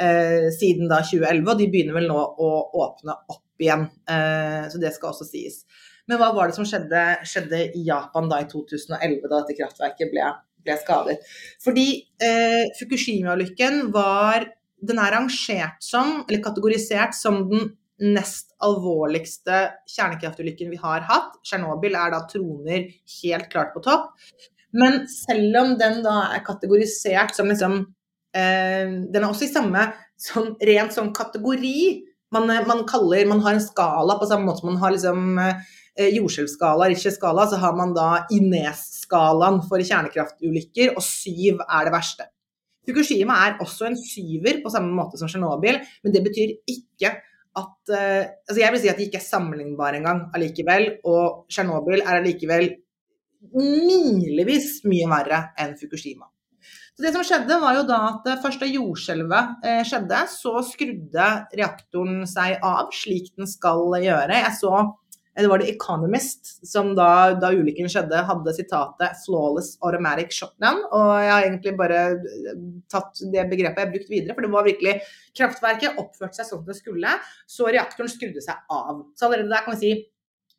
eh, siden da 2011, og de begynner vel nå å åpne opp igjen. Eh, så det skal også sies. Men hva var det som skjedde, skjedde i Japan da i 2011, da dette kraftverket ble, ble skadet? Fordi eh, Fukushima-ulykken var Den er rangert som, eller kategorisert som den nest alvorligste kjernekraftulykken vi har hatt. Tsjernobyl er da troner helt klart på topp. Men selv om den da er kategorisert som liksom eh, Den er også i samme sånn, rent sånn kategori. Man, man, kaller Man har en skala på samme måte som man har liksom eh, jordskjelvskala, Richter-skala, så har man da Ines-skalaen for kjernekraftulykker, og syv er det verste. Fukushima er også en syver på samme måte som Tsjernobyl, men det betyr ikke at uh, altså Jeg vil si at de ikke er sammenlignbare engang allikevel. Og Tsjernobyl er allikevel milevis mye verre enn Fukushima. Så Det som skjedde, var jo da at eh, først da jordskjelvet eh, skjedde, så skrudde reaktoren seg av, slik den skal gjøre. Jeg så det var det Economist som da, da ulykken skjedde, hadde sitatet 'flawless automatic shotgun», Og jeg har egentlig bare tatt det begrepet jeg brukt videre, for det var virkelig Kraftverket oppførte seg sånn det skulle, så reaktoren skrudde seg av. Så allerede der kan vi si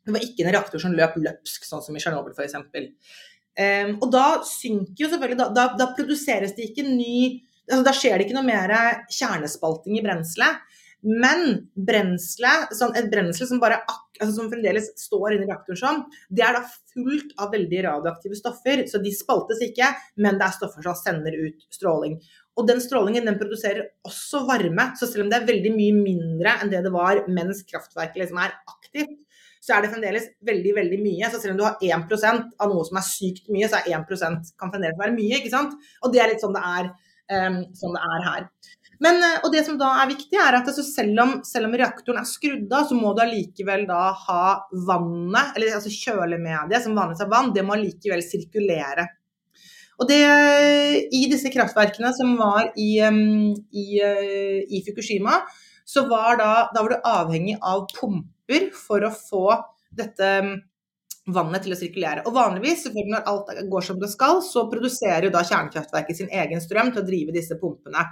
det var ikke en reaktor som løp løpsk, sånn som i Tsjernobyl f.eks. Um, og da synker jo selvfølgelig Da, da, da produseres det ikke ny altså Da skjer det ikke noe mer kjernespalting i brenselet. Men brenselet, sånn et brensel som, bare, altså som fremdeles står inni reaktoren sånn, det er da fullt av veldig radioaktive stoffer. Så de spaltes ikke, men det er stoffer som sender ut stråling. Og den strålingen den produserer også varme. Så selv om det er veldig mye mindre enn det det var mens kraftverket liksom er aktivt, så er det fremdeles veldig veldig mye. Så selv om du har 1% av noe som er sykt mye, så er 1 kan fremdeles være mye. ikke sant? Og det er litt sånn det er, um, sånn det er her. Men, eh, og det som da er viktig, er at altså selv, om, selv, om, reaktoren er skrudd av, så må du allikevel da ha vannet, eller altså kjølemediet som vanligvis er vann, det må allikevel sirkulere. Og det, I disse kraftverkene som var i, i, eh, i Fukushima, så var da, da var du avhengig av pumper for å få dette vannet til å sirkulere. Og vanligvis, når alt går som det skal, så produserer da kjernekraftverket sin egen strøm til å drive disse pumpene.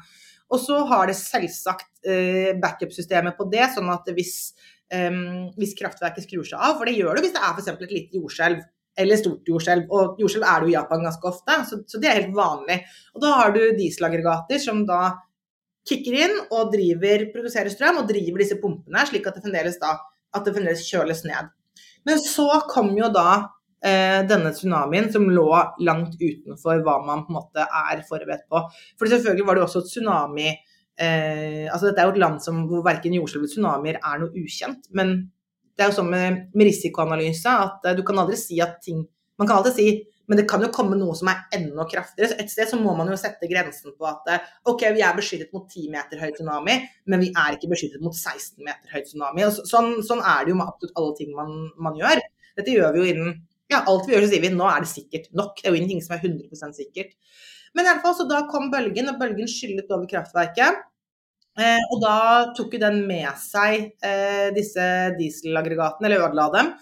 Og så har det selvsagt eh, backup-systemet på det, sånn at hvis, um, hvis kraftverket skrur seg av, for det gjør det hvis det er f.eks. et lite jordskjelv eller stort jordskjelv, og jordskjelv er det jo i Japan ganske ofte, så, så, det er helt vanlig. Og da har du dieselaggregater som da kicker inn og driver, produserer strøm og driver disse pumpene, slik at det fremdeles da at det fremdeles kjøles ned. Men så kom jo da denne tsunamien som lå langt utenfor hva man på en måte er forberedt på. For selvfølgelig var det også tsunami eh, altså Dette er jo et land som, hvor verken jordskjelv eller tsunamier er noe ukjent. Men det er jo sånn med, med risikoanalyse at eh, du kan aldri si at ting Man kan alltid si men det kan jo komme noe som er enda kraftigere. Så et sted så må man jo sette grensen på at eh, OK, vi er beskyttet mot 10 meter høy tsunami, men vi er ikke beskyttet mot 16 meter høy tsunami. Og sånn, sånn, er det jo med absolutt alle ting man, man, gjør. Dette gjør vi jo innen ja, alt vi gjør, så sier vi nå er det sikkert nok. Det er jo ingenting som er 100 sikkert. Men i alle fall, så da kom bølgen, og bølgen skyllet over kraftverket. Eh, og da tok jo den med seg eh, disse dieselaggregatene, eller ødela dem.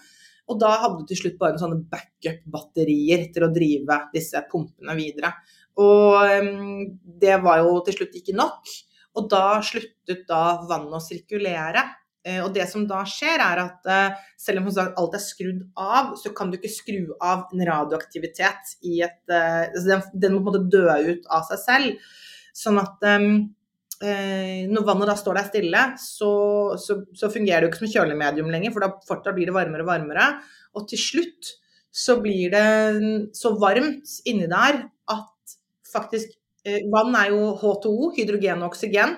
Og da hadde du til slutt bare sånne backup-batterier til å drive disse pumpene videre. Og um, det var jo til slutt ikke nok. Og da sluttet da vannet å sirkulere. Uh, og det som da skjer, er at uh, selv om alt er skrudd av, så kan du ikke skru av en radioaktivitet i et altså den, den, må på en måte dø ut av seg selv. Sånn at um, eh, når vannet da står der stille, så, så, så, fungerer det jo ikke som kjølemedium lenger, for da fortsatt blir det varmere og varmere. Og til slutt så blir det så varmt inni der at faktisk eh, Vann er jo H2O, hydrogen og oksygen.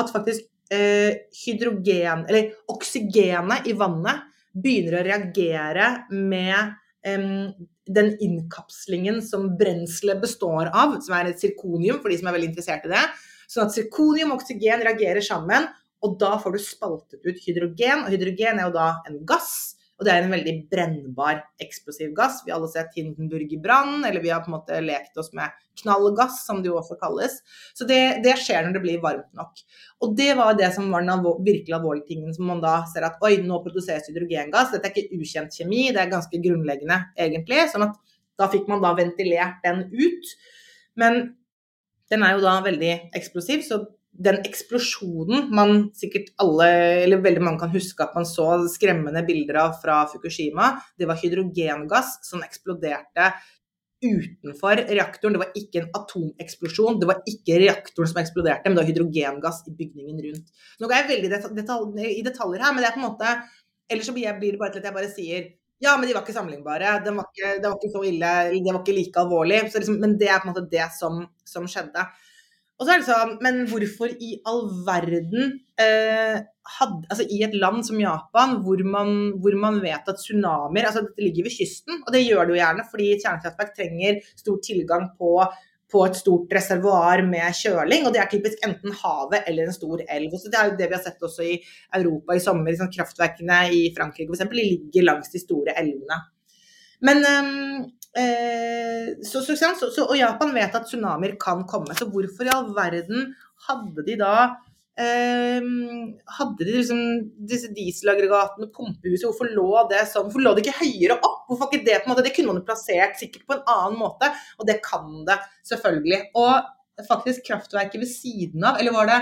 At faktisk eh, hydrogen, eller oksygenet i vannet begynner å reagere med den innkapslingen som brenselet består av, som er et sirkonium for de som er veldig interessert i det. Sånn at sirkonium og oksygen reagerer sammen, og da får du spaltet ut hydrogen. Og hydrogen er jo da en gass, Og det er en veldig brennbar eksplosiv gass. Vi har alle sett Hindenburg i brann, eller vi har på en måte lekt oss med knallgass, som det jo også kalles. Så det, det, skjer når det blir varmt nok. Og det var det som var den virkelig alvorlige tingen som man da ser at oi, nå produseres hydrogengass. Dette er ikke ukjent kjemi, det er ganske grunnleggende egentlig. sånn at da fikk man da ventilert den ut. Men den er jo da veldig eksplosiv, så den eksplosjonen man sikkert alle, eller veldig mange kan huske at man så skremmende bilder av fra Fukushima, det var hydrogengass som eksploderte utenfor reaktoren. Det var ikke en atomeksplosjon, det var ikke reaktoren som eksploderte, men det var hydrogengass i bygningen rundt. Nå går jeg veldig detalj, i detaljer her, men det er på en måte Ellers så blir det bare til at jeg bare sier ja, men de var ikke sammenlignbare. Det var ikke, det var ikke så ille, det var ikke like alvorlig. Liksom, men det er på en måte det som, som skjedde. Og så er det sånn, Men hvorfor i all verden eh, had, altså I et land som Japan, hvor man, hvor man, vet at tsunamier altså Dette ligger ved kysten, og det gjør det jo gjerne fordi kjernekraftverk trenger stor tilgang på, på et stort reservoar med kjøling. og Det er typisk enten havet eller en stor elv. Så Det er jo det vi har sett også i Europa i sommer. Liksom kraftverkene i Frankrike f.eks. ligger langs de store elvene. Men um, Eh, så, så, så, og Japan vet at tsunamier kan komme, så hvorfor i all verden hadde de da eh, Hadde de liksom disse dieselaggregatene, pumpehuset, hvorfor lå det sånn? Hvorfor lå det ikke høyere opp? Hvorfor ikke Det på en måte, det kunne man plassert sikkert på en annen måte, og det kan det selvfølgelig. Og faktisk kraftverket ved siden av, eller var det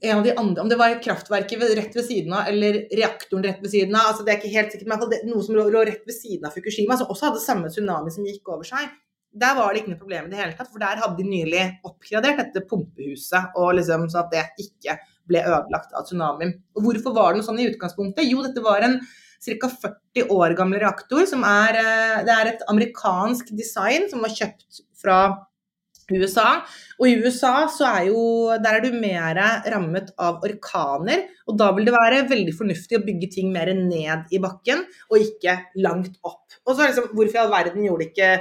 en av de andre, om det var kraftverket rett ved siden av eller reaktoren rett ved siden av, altså det er ikke helt sikkert, men det, noe som lå, rett ved siden av Fukushima, som også hadde samme tsunami som gikk over seg. Der var det ikke noe problem i det hele tatt, for der hadde de nylig oppgradert dette pumpehuset, og liksom sånn at det ikke ble ødelagt av tsunamien. Og hvorfor var det noe sånn i utgangspunktet? Jo, dette var en ca. 40 år gammel reaktor som er eh, Det er et amerikansk design som var kjøpt fra USA. Og i USA så er jo Der er du mer rammet av orkaner. Og da vil det være veldig fornuftig å bygge ting mer ned i bakken, og ikke langt opp. Og så liksom, Hvorfor i all verden gjorde ikke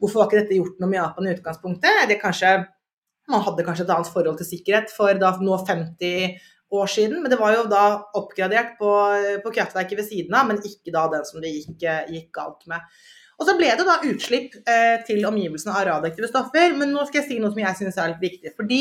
Hvorfor var ikke dette gjort noe med Japan i utgangspunktet? Det kanskje, Man hadde kanskje et annet forhold til sikkerhet for da nå 50 år siden, men det var jo da oppgradert på, på kraftverket ved siden av, men ikke da den som det gikk, gikk galt med. Og så ble det da utslipp eh, til omgivelsene av radioaktive stoffer. Men nå skal jeg si noe som jeg syns er litt viktig. Fordi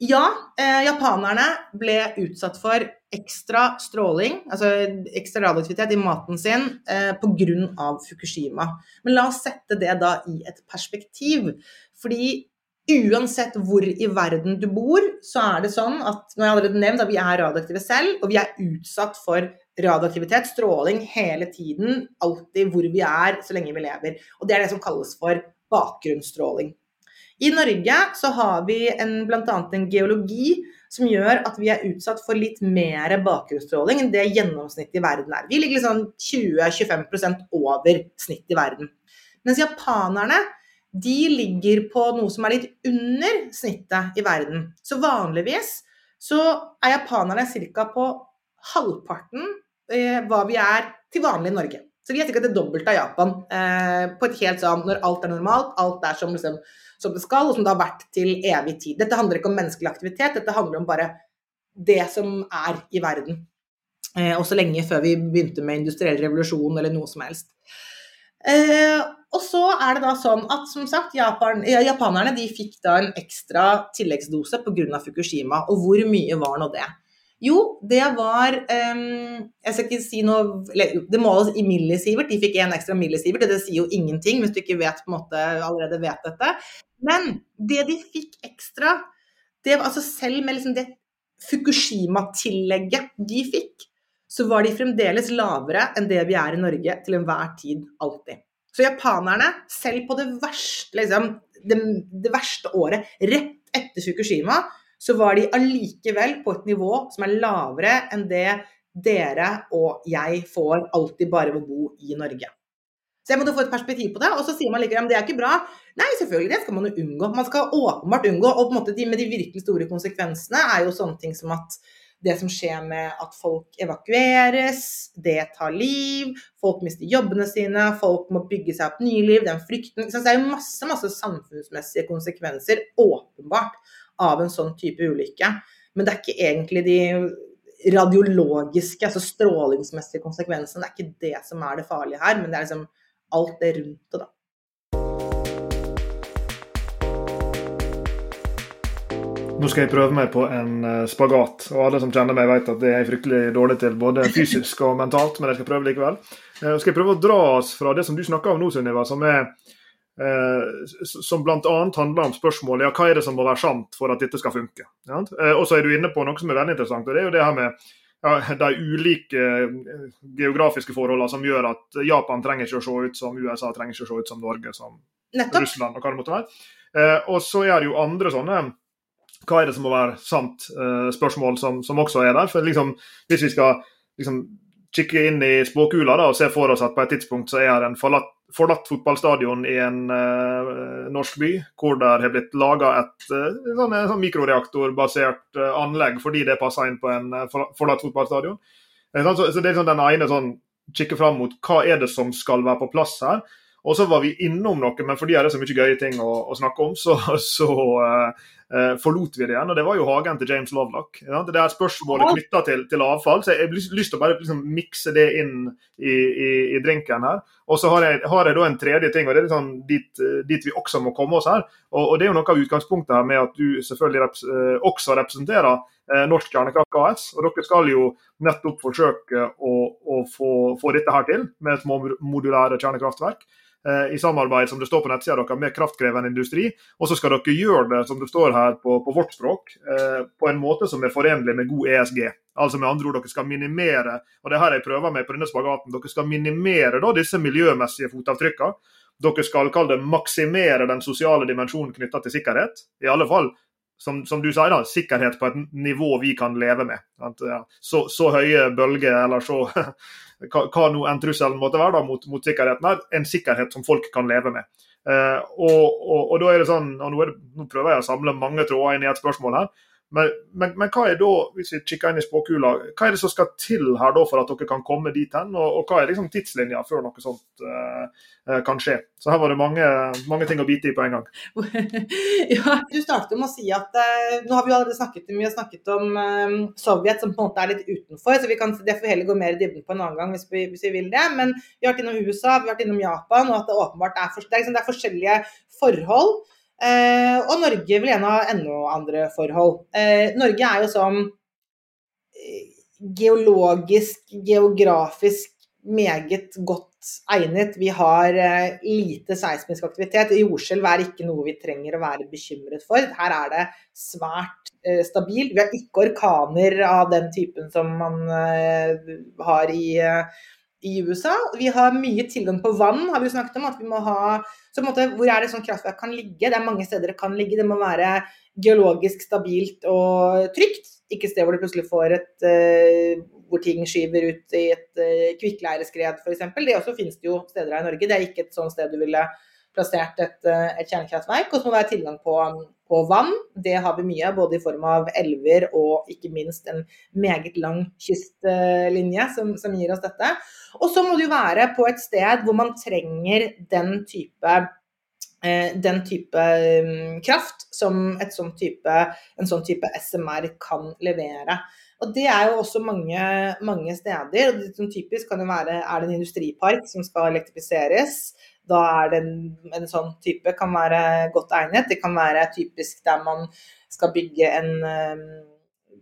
ja, eh, japanerne ble utsatt for ekstra stråling, altså ekstra radioaktivitet i maten sin eh, pga. Fukushima. Men la oss sette det da i et perspektiv. Fordi uansett hvor i verden du bor, så er det sånn at nå har jeg allerede nevnt at vi er radioaktive selv, og vi er utsatt for radioaktivitet, stråling, hele tiden, alltid hvor vi er, så lenge vi lever. Og det er det som kalles for bakgrunnsstråling. I Norge så har vi bl.a. en geologi som gjør at vi er utsatt for litt mer bakgrunnsstråling enn det gjennomsnittet i verden er. Vi ligger liksom 20-25% over snittet i verden. Mens japanerne de ligger på noe som er litt under snittet i verden. Så vanligvis så er japanerne ca. på halvparten hva vi er til vanlig i Norge. Så vi er sikkert det dobbelte av Japan. Eh, på et helt sånn når alt er normalt, alt er som, liksom, som, det skal, og som det har vært til evig tid. Dette handler ikke om menneskelig aktivitet, dette handler om bare det som er i verden. Eh, også lenge før vi begynte med industriell revolusjon eller noe som helst. Eh, og så er det da sånn at som sagt, Japan, japanerne de fikk da en ekstra tilleggsdose pga. Fukushima. Og hvor mye var nå det? Jo, det var um, Jeg skal ikke si noe Det måles i millisievert. De fikk én ekstra millisievert. Det sier jo ingenting hvis du ikke vet, på en måte, allerede vet dette. Men det de fikk ekstra, det var altså selv med liksom det Fukushima-tillegget de fikk, så var de fremdeles lavere enn det vi er i Norge til enhver tid, alltid. Så japanerne, selv på det verste, liksom, det, det verste året rett etter Fukushima, så var de allikevel på et nivå som er lavere enn det dere og jeg får alltid bare ved å bo i Norge. Så jeg måtte få et perspektiv på det. Og så sier man likevel at det er ikke bra. Nei, selvfølgelig, det skal man jo unngå. Man skal åpenbart unngå. Og på en måte de, med de virkelig store konsekvensene er jo sånne ting som at det som skjer med at folk evakueres, det tar liv, folk mister jobbene sine, folk må bygge seg opp nye liv, den frykten Så det er jo masse, masse samfunnsmessige konsekvenser, åpenbart, av en sånn type ulykke. Men det er ikke egentlig de radiologiske, altså strålingsmessige konsekvensene. Det er ikke det som er det farlige her, men det er liksom alt det rundt det, da. Nå skal jeg prøve meg på en eh, spagat, og alle som kjenner meg vet at det er jeg fryktelig dårlig til, både fysisk og mentalt, men jeg skal prøve likevel. Nå skal jeg prøve å dra oss fra det som du snakker om nå, Sunniva, som er eh, som bl.a. handler om spørsmålet ja, hva er det som må være sant for at dette skal funke. Ja? Og så er du inne på noe som er veldig interessant, og det er jo det her med ja, de ulike geografiske forholdene som gjør at Japan trenger ikke å se ut som USA, trenger ikke å se ut som Norge, som Nettopp. Russland og hva det måtte være. Og så er det jo andre sånne hva er det som må være sant? Uh, spørsmål som, som, også er der. For liksom, Hvis vi skal liksom, kikke inn i spåkula da, og se for oss at på et tidspunkt så er det en forlatt, forlatt fotballstadion i en uh, norsk by, hvor det har blitt laga et uh, sånn, sånn mikroreaktorbasert anlegg fordi det passer inn på en forlatt fotballstadion. Så, så, det er sånn den ene sånn kikke fram mot hva er det som skal være på plass her. Og så var vi innom noe, men fordi det er så mye gøye ting å, å snakke om, så, så uh, forlot vi det igjen. Og det var jo hagen til James Lovelock. Ja? Det er spørsmålet knytta til, til, avfall. Så jeg har lyst til å bare liksom, mikse det inn i, i, i, drinken her. Og så har jeg, har jeg, da en tredje ting, og det er liksom dit, dit, vi også må komme oss her. Og, og, det er jo noe av utgangspunktet her med at du selvfølgelig reps, uh, også representerer Norsk Kjernekraft AS. Og dere skal jo nettopp forsøke å, å få, få, dette her til med et modulære kjernekraftverk. Eh, i samarbeid som det står på nettsida deres med kraftkrevende industri. Og så skal dere gjøre det som det står her på, på vårt språk, eh, på en måte som er forenlig med god ESG. Altså med andre ord, dere skal minimere og det er her jeg prøver meg på denne spagaten, dere skal minimere da disse miljømessige fotavtrykkene. Dere skal kalle det maksimere den sosiale dimensjonen knytta til sikkerhet. I alle fall som, som, du sier, da, sikkerhet på et nivå vi kan leve med. Så, så høye bølger eller så hva, hva nå enn trusselen måtte være da, mot, mot, sikkerheten her, en sikkerhet som folk kan leve med. Eh, og, og, og, da er det sånn, og nå, det, nå, prøver jeg å samle mange tråder inn i et spørsmål her. Men, men, men, hva er da, hvis vi kikker inn i spåkula, hva er det som skal til her da for at dere kan komme dit hen? Og, og hva er liksom tidslinja før noe sånt uh, kan skje? Så her var det mange, mange, ting å bite i på en gang. ja, Du startet med å si at uh, nå har vi jo allerede snakket, har snakket om uh, Sovjet som på en måte er litt utenfor, så vi kan, det får vi heller gå mer i dybden på en annen gang hvis vi, hvis vi, vil det. Men vi har vært innom USA, vi har vært innom Japan, og at det åpenbart er, for, det er, liksom, det er forskjellige forhold. Eh, og Norge vil gjerne ha enda andre forhold. Eh, Norge er jo sånn geologisk, geografisk meget godt egnet. Vi har lite seismisk aktivitet. Jordskjelv er ikke noe vi trenger å være bekymret for. Her er det svært stabilt. Vi har ikke orkaner av den typen som man har i i USA. Vi har mye tilgang på vann, har vi jo snakket om. at vi må ha, så på en måte, Hvor er det sånn kraftverk kan ligge? Det er mange steder det kan ligge. Det må være geologisk stabilt og trygt. Ikke et sted hvor du plutselig får et uh, hvor ting skyver ut i et uh, kvikkleireskred f.eks. Det også finnes det jo steder her i Norge. Det er ikke et sånt sted du ville plassert et, uh, et kjernekraftverk. Og så må det være tilgang på på vann. Det har vi mye, både i form av elver og ikke minst en meget lang kystlinje som, som gir oss dette. Og så må det jo være på et sted hvor man trenger den type eh, den type mm, kraft som sånn type, en sånn type SMR kan levere. Og Det er jo også mange, mange steder. og det Typisk kan det være er det en industripark som skal elektrifiseres da er det en, en, sånn type kan være godt egnet. Det kan være typisk der man skal bygge en, um,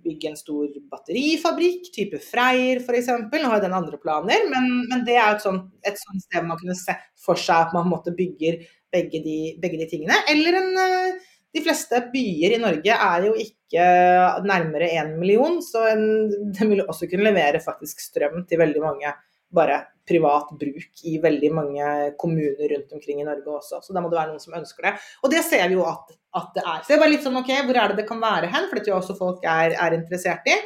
bygge en stor batterifabrikk, type Freyr f.eks. Nå har den andre planer, men, men det er et sånt, et sånt, sted man kunne se for seg at man bygger begge de, begge de tingene. Eller en uh, de fleste byer i Norge er jo ikke nærmere én million, så en, den vil også kunne levere faktisk strøm til veldig mange bare privat bruk i veldig mange kommuner rundt omkring i Norge også. Så da må det være noen som ønsker det. Og det ser vi jo at, at det er. Så det er bare litt sånn OK, hvor er det det kan være hen? For det tror jeg også folk er, er interessert i.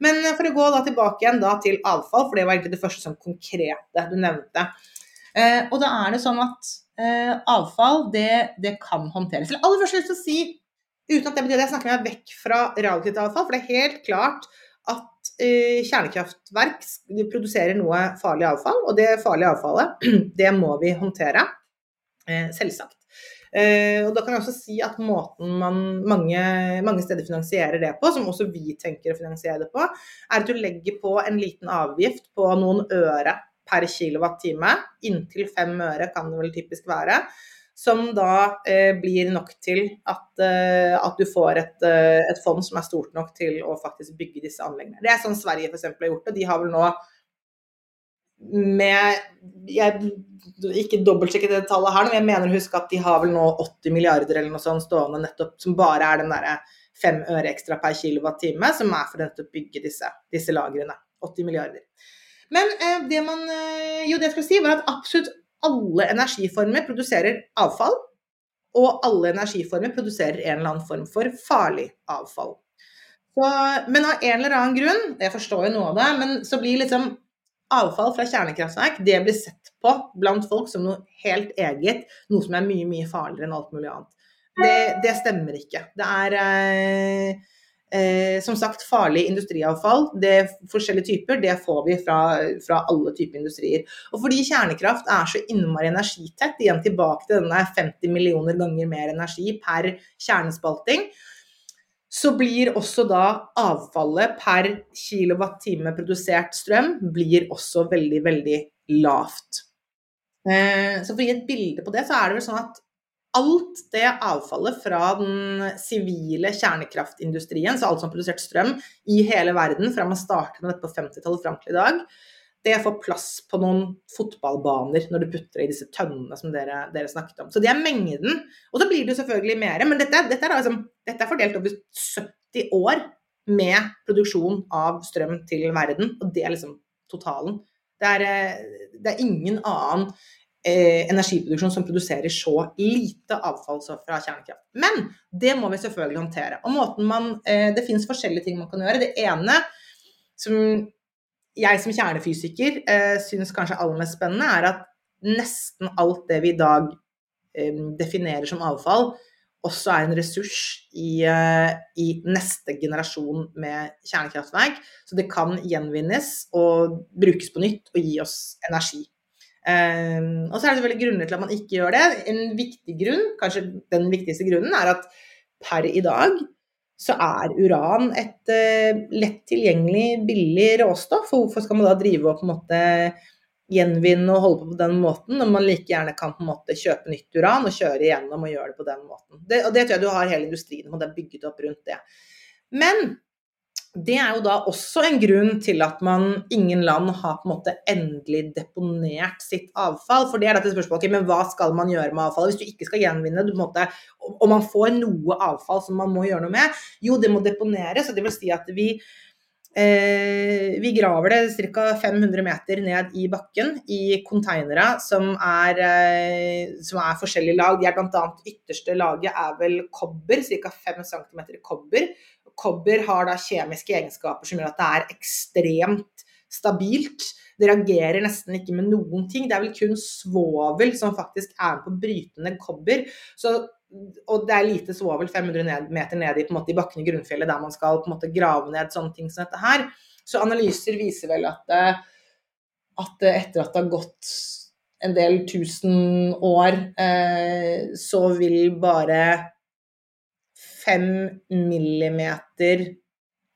Men for å gå tilbake igjen da til avfall, for det var egentlig det første som konkrete du nevnte. Eh, og da er det sånn at eh, avfall, det, det, kan håndteres. Eller aller først lyst til å si, uten at det betyr at jeg snakker meg vekk fra radioaktivt avfall, for det er helt klart at kjernekraftverk produserer noe farlig avfall, og det farlige avfallet det må vi håndtere. Eh, selvsagt. Eh, og da kan jeg også si at måten man mange, mange, steder finansierer det på, som også vi tenker å finansiere det på, er at du legger på en liten avgift på noen øre per kilowattime. Inntil fem øre kan det vel typisk være. Som da eh, blir nok til at, eh, at du får et, eh, et, fond som er stort nok til å faktisk bygge disse anleggene. Det er sånn Sverige f.eks. har gjort det. De har vel nå med jeg, Ikke dobbeltsjekke det tallet her, men jeg mener å huske at de har vel nå 80 milliarder eller noe sånt stående nettopp, som bare er den derre fem øre ekstra per kilowattime, som er for å bygge disse, disse lagrene. 80 milliarder. Men eh, det man eh, Jo, det jeg skulle si, var at absolutt alle energiformer produserer avfall. Og alle energiformer produserer en eller annen form for farlig avfall. Så, men av en eller annen grunn, jeg forstår jo noe av det, men så blir liksom avfall fra kjernekraftverk det blir sett på blant folk som noe helt eget, noe som er mye, mye farligere enn alt mulig annet. Det, det stemmer ikke. Det er eh, eh, som sagt farlig industriavfall. Det er forskjellige typer, det får vi fra, fra, alle typer industrier. Og fordi kjernekraft er så innmari energitett, igjen tilbake til denne 50 millioner ganger mer energi per kjernespalting, så blir også da avfallet per kilowattime produsert strøm blir også veldig, veldig lavt. Eh, så for å gi et bilde på det, så er det vel sånn at alt det avfallet fra den sivile kjernekraftindustrien, så alt som har produsert strøm i hele verden fra man startet med dette på 50-tallet fram til i dag, det får plass på noen fotballbaner når du putter det i disse tønnene som dere, dere, snakket om. Så det er mengden. Og så blir det jo selvfølgelig mer. Men dette, dette, er, liksom, dette er fordelt over 70 år med produksjon av strøm til verden, og det er liksom totalen. Det er, eh, det er ingen annen eh, energiproduksjon som produserer så lite avfall fra kjernekraft. Men det må vi selvfølgelig håndtere. Og måten man, eh, Det finnes forskjellige ting man kan gjøre. Det ene som jeg som kjernefysiker eh, syns kanskje aller mest spennende, er at nesten alt det vi i dag eh, definerer som avfall, også er en ressurs i, uh, i, neste generasjon med kjernekraftverk. Så det kan gjenvinnes og brukes på nytt og gi oss energi. Um, og så er det selvfølgelig grunner til at man ikke gjør det. En viktig grunn, kanskje den viktigste grunnen, er at per i dag så er uran et uh, lett tilgjengelig, billig råstoff. Og hvorfor skal man da drive og på en måte gjenvinne og holde på på den måten, når man like gjerne kan på en måte kjøpe nytt uran og kjøre igjennom og gjøre det på den måten. Det, og det tror jeg du har hele industrien og det er bygget opp rundt det. Men det er jo da også en grunn til at man ingen land har på en måte endelig deponert sitt avfall. For det er dette spørsmålet okay, men hva skal man gjøre med avfallet hvis du ikke skal gjenvinne det? måte, man får noe avfall som man må gjøre noe med? Jo, det må deponeres. og det vil si at vi eh, vi graver det ca. 500 meter ned i bakken i konteinere som eh, som er forskjellige lag. De er bl.a. ytterste laget er vel kobber, ca. 5 cm kobber. Kobber har da kjemiske egenskaper som gjør at det er ekstremt stabilt. Det reagerer nesten ikke med noen ting. Det er vel kun svovel som faktisk er på brytende kobber. Så, og det er lite svovel 500 meter ned i, måte, i bakken i grunnfjellet der man skal på en måte grave ned sånne ting som dette her. Så analyser viser vel at, eh, at etter at det har gått en del tusen år, eh, så vil bare fem millimeter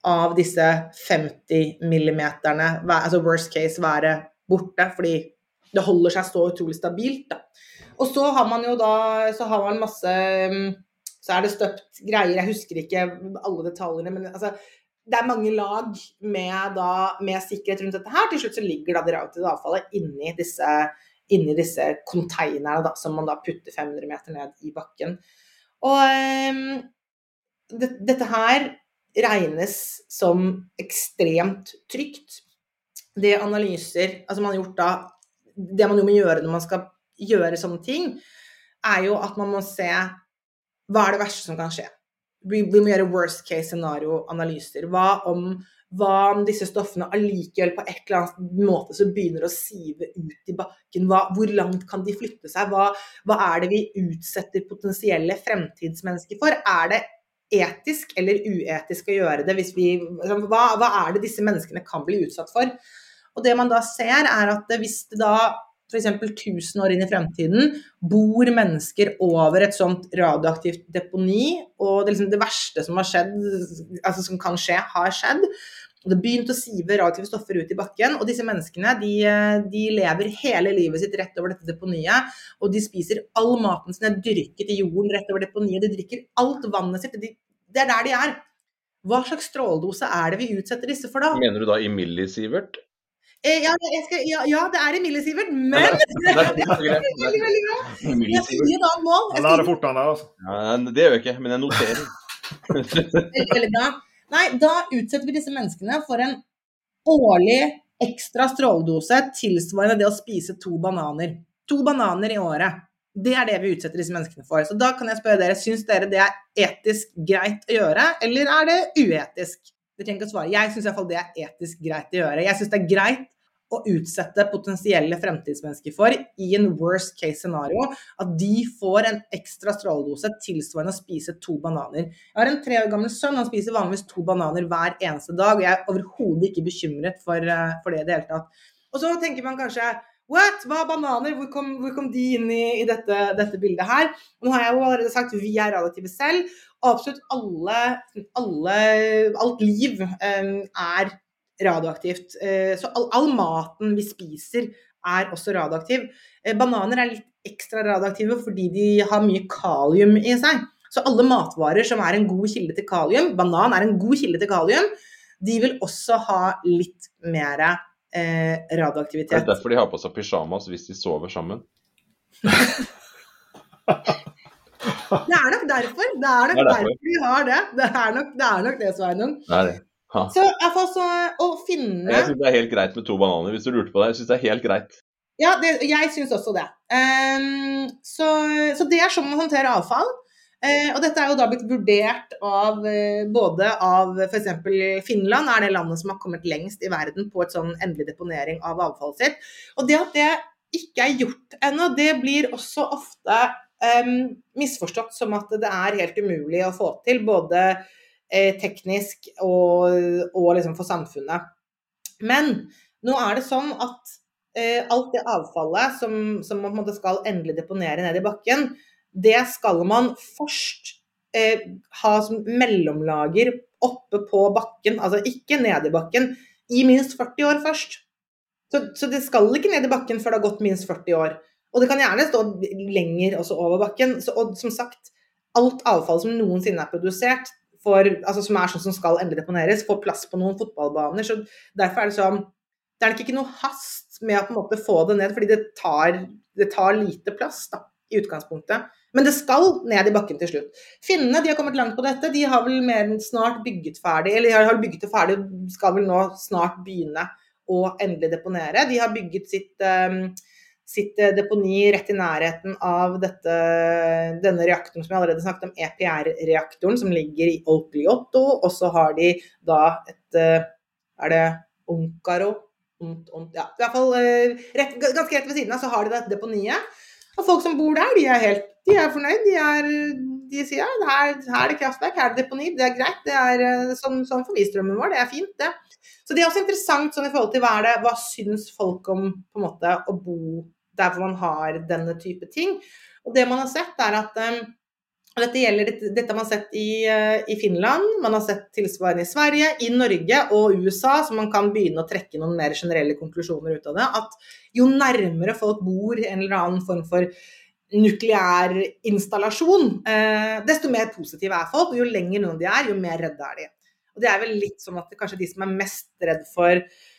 av disse 50 millimeterne, altså worst case, være borte. Fordi det holder seg så utrolig stabilt. Da. Og så har man jo da så har man masse Så er det støpt greier, jeg husker ikke alle detaljene, men altså det er mange lag med, da, med sikkerhet rundt dette her. Til slutt så ligger da det radioaktive avfallet inni disse, inni disse konteinerne som man da putter 500 meter ned i bakken. Og dette her regnes som ekstremt trygt. Det analyser altså man har gjort da, Det man jo må gjøre når man skal gjøre sånne ting, er jo at man må se hva er det verste som kan skje. Vi, vi må gjøre worst case scenario-analyser. Hva hva om disse stoffene allikevel på et eller annet måte så begynner å sive ut i bakken? Hva, hvor langt kan de flytte seg? Hva, hva, er det vi utsetter potensielle fremtidsmennesker for? Er det etisk eller uetisk å gjøre det? Vi, liksom, hva, hva, er det disse menneskene kan bli utsatt for? Og det man da ser, er at hvis det da f.eks. 1000 år inn i fremtiden bor mennesker over et sånt radioaktivt deponi, og det, liksom det verste som har skjedd, altså som kan skje, har skjedd. Og det begynte å sive radioaktive stoffer ut i bakken. Og disse menneskene de, de, lever hele livet sitt rett over dette deponiet. Og de spiser all maten sin er dyrket i jorden rett over deponiet. De drikker alt vannet sitt. De, det er der de er. Hva slags stråledose er det vi utsetter disse for da? Mener du da i millisivert? Eh, ja, skal, ja, ja, det er i millisivert, men Veldig, veldig bra. Jeg sier da mål. Han lærer fort, han der, altså. Ja, det gjør jeg ikke, men jeg noterer. veldig bra. Nei, da utsetter vi disse menneskene for en årlig ekstra stråledose tilsvarende det å spise to bananer. To bananer i året. Det er det vi utsetter disse menneskene for. Så da kan jeg spørre dere, syns dere det er etisk greit å gjøre, eller er det uetisk? Dere trenger ikke å svare. Jeg syns iallfall det er etisk greit å gjøre. Jeg syns det er greit å utsette potensielle fremtidsmennesker for i en worst case scenario, at de får en ekstra stråledose tilsvarende å spise to bananer. Jeg har en tre år gammel sønn, han spiser vanligvis to bananer hver eneste dag, og jeg er overhodet ikke bekymret for, eh, for det i det hele tatt. Og så tenker man kanskje What? Hva er bananer? Hvor kom, hvor kom de inn i, i dette, dette, bildet her? Nå har jeg jo allerede sagt vi er relative selv. Absolutt alle, alle alt liv um, er radioaktivt. Uh, så all, all, maten vi spiser er også radioaktiv. Uh, bananer er litt ekstra radioaktive fordi de har mye kalium i seg. Så alle matvarer som er en god kilde til kalium, banan er en god kilde til kalium, de vil også ha litt mer eh, radioaktivitet. Det er derfor de har på seg pysjamas hvis de sover sammen? det er nok derfor. Det er nok det er derfor. derfor de har det. Det er nok det, er nok det Sveinung. Det er det. Ha. Så å finne Jeg syns det er helt greit med to bananer, hvis du lurte på det. Jeg syns det er helt greit. Ja, det, jeg syns også det. Um, så, så, det er sånn man håndterer avfall. Uh, og dette er jo da blitt vurdert av uh, både av f.eks. Finland, er det landet som har kommet lengst i verden på et sånn endelig deponering av avfallet sitt. Og det at det ikke er gjort ennå, det blir også ofte um, misforstått som at det er helt umulig å få til. Både teknisk og, og liksom for samfunnet. Men nå er det sånn at eh, alt det avfallet som, som man en skal endelig deponere ned i bakken, det skal man først eh, ha som mellomlager oppe på bakken, altså ikke ned i bakken, i minst 40 år først. Så, så, det skal ikke ned i bakken før det har gått minst 40 år. Og det kan gjerne stå lenger også over bakken. Så, og som sagt, alt avfall som noensinne er produsert, for, altså som er sånn som skal endelig deponeres, får plass på noen fotballbaner. så Derfor er det sånn Det er nok ikke noe hast med å på en måte få det ned, fordi det tar, det tar lite plass da, i utgangspunktet. Men det skal ned i bakken til slutt. Finnene de har kommet langt på dette. De har vel mer enn snart bygget ferdig, eller de har bygget det ferdig og skal vel nå snart begynne å endelig deponere. De har bygget sitt, um, sitt eh, deponi rett i nærheten av dette, denne reaktoren som jeg allerede snakket om, EPR-reaktoren, som ligger i Olkliotto. Og så har de da et eh, Er det Onkaro? Ja, i hvert fall eh, rett, ganske rett ved siden av så har de dette deponiet. Og folk som bor der, de er helt de er fornøyd. De, er, de sier ja, her, her, er det kraftverk, her er det deponi, det er greit. Det er sånn, sånn for vistrømmen vår, det er fint, det. Så det er også interessant sånn i forhold til hva er det, hva syns folk om på en måte å bo der hvor man har denne type ting. Og det man har sett, er at um, dette, gjelder, dette, har man sett i, uh, i, Finland, man har sett tilsvarende i Sverige, i Norge og USA, så man kan begynne å trekke noen mer generelle konklusjoner ut av det. At jo nærmere folk bor en eller annen form for nukleær installasjon, eh, desto mer positive er folk. Og jo lenger unna de er, jo mer redde er de. Og det er vel litt sånn at kanskje de som er mest redd for, eh,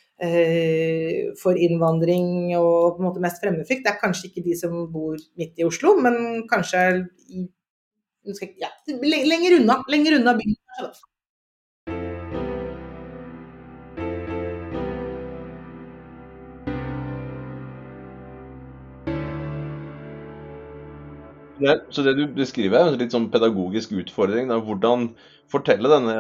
for innvandring og på en måte mest fremmedfrykt, det er kanskje ikke de som bor midt i Oslo, men kanskje i, ja, lenger unna. Lenger unna byen. Så det du beskriver er en litt sånn pedagogisk utfordring. Da. Hvordan fortelle denne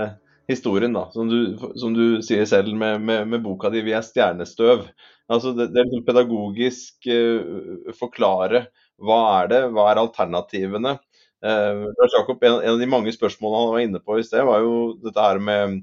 historien, da, som du, som du sier selv med, med, med, boka di 'Vi er stjernestøv'. Altså det, det er liksom pedagogisk uh, forklare hva er det, hva er alternativene. Uh, Jakob, en, en, av de mange spørsmålene han var inne på i sted, var jo dette her med,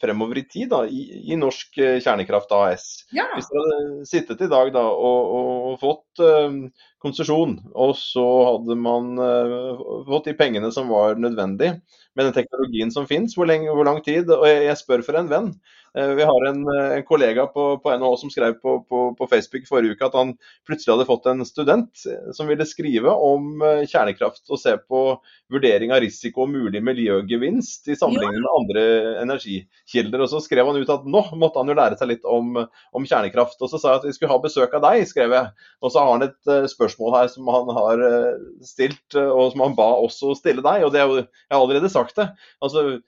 fremover i tid da, i, i Norsk Kjernekraft AS. Ja. Hvis dere hadde sittet i dag da, og, og fått uh, konsesjon, og så hadde man uh, fått de pengene som var nødvendig med den teknologien som finnes, hvor, hvor, lang tid? Og jeg, jeg spør for en venn. Eh, vi har en, eh, en kollega på, på, NHO som skrev på, på, på, Facebook forrige uke at han plutselig hadde fått en student eh, som ville skrive om kjernekraft og se på vurdering av risiko og mulig miljøgevinst i sammenligning med andre energikilder. Og Så skrev han ut at nå måtte han jo lære seg litt om, om kjernekraft. Og Så sa jeg at vi skulle ha besøk av deg, skrev jeg. Og så har han et spørsmål her som han har stilt, og som han ba også stille deg. og det er jo, Jeg har allerede sagt det. altså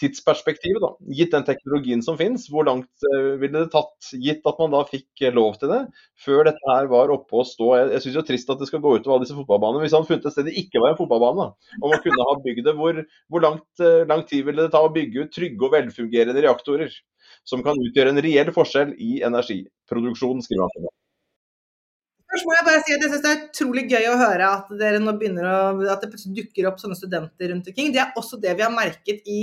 tidsperspektivet, da, gitt den teknologien som finnes, hvor langt uh, ville det tatt, gitt at man da fikk eh, lov til det, før dette her var oppe og stå? Jeg, jeg syns jo trist at det skal gå utover alle disse fotballbanene. Hvis han funnet et sted det ikke var en fotballbane, da, og man kunne ha bygd det, hvor, hvor langt, uh, lang tid ville det ta å bygge ut trygge og velfungerende reaktorer? Som kan utgjøre en reell forskjell i energiproduksjonen, skriver han. Først må jeg bare si at jeg synes Det er utrolig gøy å høre at dere nå å, at det dukker opp sånne studenter rundt omkring. Det er også det vi har merket i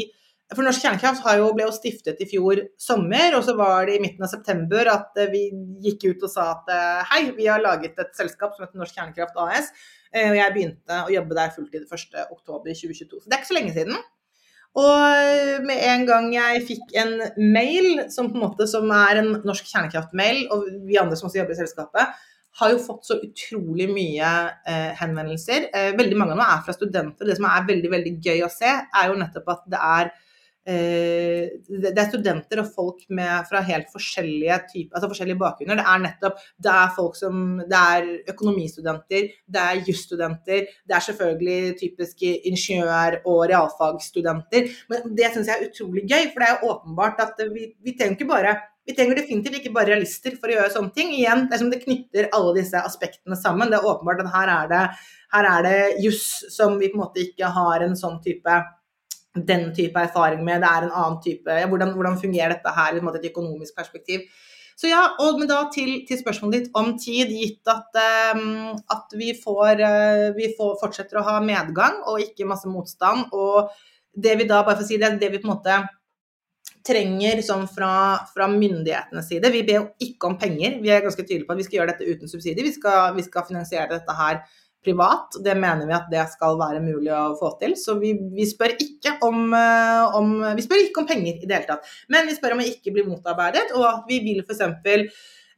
for Norsk Kjernekraft jo, ble jo stiftet i fjor sommer, og så var det i midten av september at eh, vi gikk ut og sa at eh, hei, vi har laget et selskap som heter Norsk Kjernekraft AS. Eh, og jeg begynte å jobbe der fulltid 1.10.2022. Så det er ikke så lenge siden. Og med en gang jeg fikk en mail som på en måte som er en norsk kjernekraftmail, og vi andre som også jobber i selskapet, har jo fått så utrolig mye eh, henvendelser. Eh, veldig mange av dem er fra studenter. Det som er veldig veldig gøy å se, er jo nettopp at det er Eh, det er studenter og folk med, fra helt forskjellige typer, altså forskjellige bakgrunner. Det er nettopp det er folk som Det er økonomistudenter, det er jusstudenter, det er selvfølgelig typiske ingeniør- og realfagsstudenter. Men det syns jeg er utrolig gøy, for det er jo åpenbart at vi, vi trenger ikke bare vi trenger definitivt ikke bare realister for å gjøre sånne ting. Igjen, det er som det knytter alle disse aspektene sammen. Det er åpenbart at her er det, her er det juss som vi på en måte ikke har en sånn type den type erfaring med, det er en annen type ja, hvordan, hvordan, fungerer dette her i et økonomisk perspektiv. Så ja, og, Men da til, til, spørsmålet ditt om tid, gitt at, um, at vi, får, uh, vi får, fortsetter å ha medgang og ikke masse motstand. Og det vi da, bare for å si det, det vi på en måte trenger sånn fra, fra myndighetenes side Vi ber jo ikke om penger. Vi er ganske tydelige på at vi skal gjøre dette uten subsidier. Vi skal, vi skal finansiere dette her privat. Det mener vi at det skal være mulig å få til. Så vi, vi, spør, ikke om, eh, om, vi spør ikke om penger i det hele tatt. Men vi spør om å ikke bli motarbeidet, og at vi vil f.eks. Um,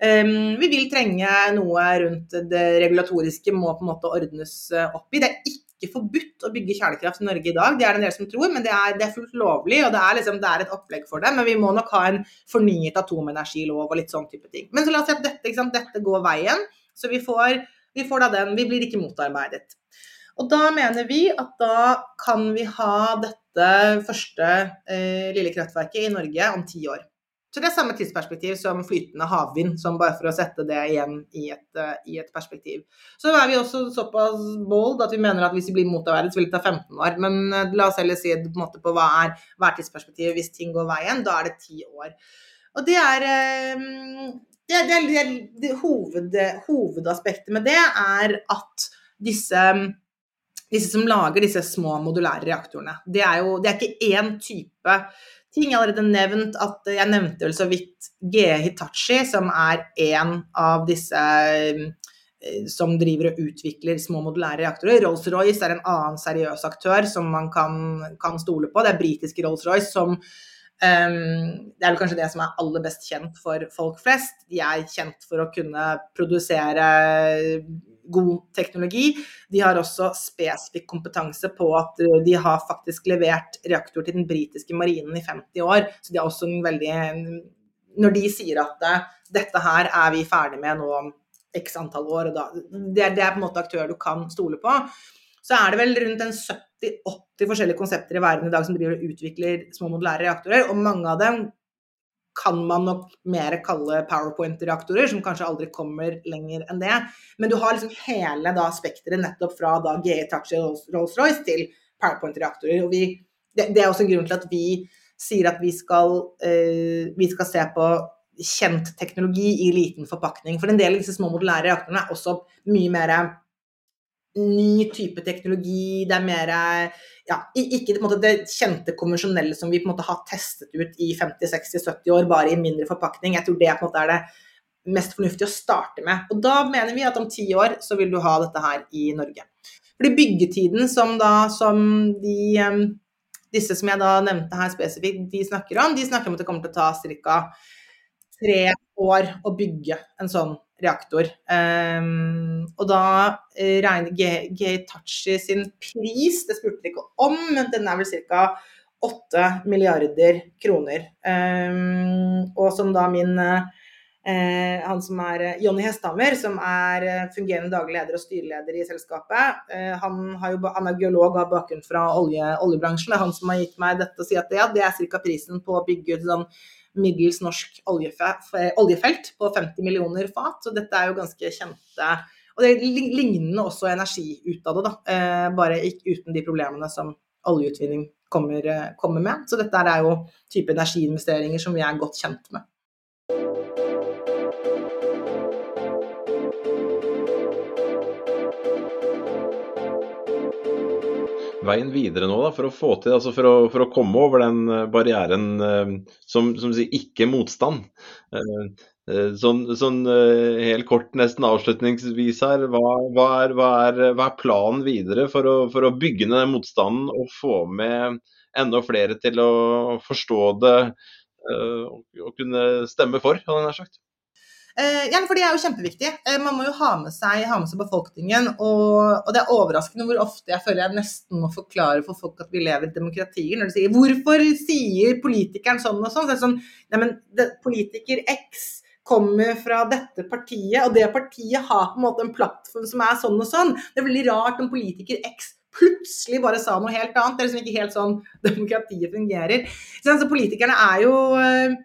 ehm, vi vil trenge noe rundt det regulatoriske må på en måte ordnes eh, opp i. Det er ikke forbudt å bygge kjernekraft i Norge i dag, det er det en del som tror, men det er, det er fullt lovlig. og det er, liksom, det er, et opplegg for det. Men vi må nok ha en fornyet atomenergilov og litt sånn type ting. Men så la oss si at dette, dette går veien. Så vi får vi får da den. Vi blir ikke motarbeidet. Og da mener vi at da kan vi ha dette første eh, lille kraftverket i Norge om ti år. Så det er samme tidsperspektiv som flytende havvind, som bare for å sette det igjen i et, uh, i et, perspektiv. Så er vi også såpass bold at vi mener at hvis vi blir motarbeidet, så vil det ta 15 år. Men uh, la oss heller si på, på hva er, er hvis ting går veien. Da er det ti år. Og det er det, det, det, hoved, hovedaspektet med det er at disse, disse, som lager disse små modulære reaktorene, det er jo det er ikke én type ting. Jeg har allerede nevnt at jeg nevnte vel så vidt GE Hitachi, som er en av disse eh, som driver og utvikler små modulære reaktorer. Rolls-Royce er en annen seriøs aktør som man kan, kan stole på. Det er britiske Rolls-Royce som Um, det er vel kanskje det som er aller best kjent for folk flest. De er kjent for å kunne produsere god teknologi. De har også spesifikk kompetanse på at de har faktisk levert reaktor til den britiske marinen i 50 år. Så de har også en veldig Når de sier at dette her er vi ferdig med nå om x antall år, og da, det, det er på en måte aktører du kan stole på så er det vel rundt en 70-80 forskjellige konsepter i verden i dag som driver og utvikler små modulære reaktorer, og mange av dem kan man nok mer kalle powerpoint-reaktorer, som kanskje aldri kommer lenger enn det. Men du har liksom hele da spekteret nettopp fra da GE Touch Rolls-Royce til powerpoint-reaktorer. og vi, det, det, er også en grunn til at vi sier at vi skal, uh, vi skal se på kjent teknologi i liten forpakning. For en del av disse små modulære reaktorene er også mye mer ny type teknologi, det er mer ja, ikke måte, det kjente konvensjonelle som vi på en måte har testet ut i 50-60-70 år, bare i mindre forpakning. Jeg tror det på en måte er det mest fornuftige å starte med. Og da mener vi at om ti år så vil du ha dette her i Norge. Fordi byggetiden som da som de disse som jeg da nevnte her spesifikt, de snakker om, de snakker om at det kommer til å ta ca. tre år å bygge en sånn reaktor. Um, og da uh, regner G sin pris, det spurte de ikke om, men den er vel ca. 8 milliarder kroner. Um, og som da min Eh, han som er uh, Jonny Hesthammer, som er fungerende daglig leder og styreleder i selskapet. Han, jo, han, er geolog og har bakgrunn fra olje, oljebransjen. Det er han som har gitt meg dette og sier at ja, det er ca. prisen på å bygge ut sånn middels norsk oljefelt på 50 millioner fat. Så dette er jo ganske kjente Og det er lignende også energi ut av det, da. Eh, bare uten de problemene som oljeutvinning kommer, eh, kommer med. Så dette er jo type energiinvesteringer som vi er godt kjent med. Veien videre nå da, for å få til, altså for å, for å komme over den eh, barrieren eh, som, som sier ikke motstand? Eh, sånn, sånn, helt kort, nesten avslutningsvis her, hva, hva, er, hva, er, hva er, planen videre for å, for å bygge ned den motstanden og få med enda flere til å forstå det og kunne stemme for, hadde jeg sagt? Eh, ja, for det er jo kjempeviktig. Eh, man må jo ha med seg, ha med seg befolkningen. Og, og, det er overraskende hvor ofte jeg føler jeg nesten må forklare for folk at vi lever i demokratier. Når de sier 'hvorfor sier politikeren sånn og sånn'? Så er det sånn Neimen, politiker X kommer fra dette partiet, og det partiet har på en måte en plattform som er sånn og sånn. Det er veldig rart om politiker X plutselig bare sa noe helt annet. Det er liksom ikke helt sånn demokratiet fungerer. Så politikerne er jo Eh,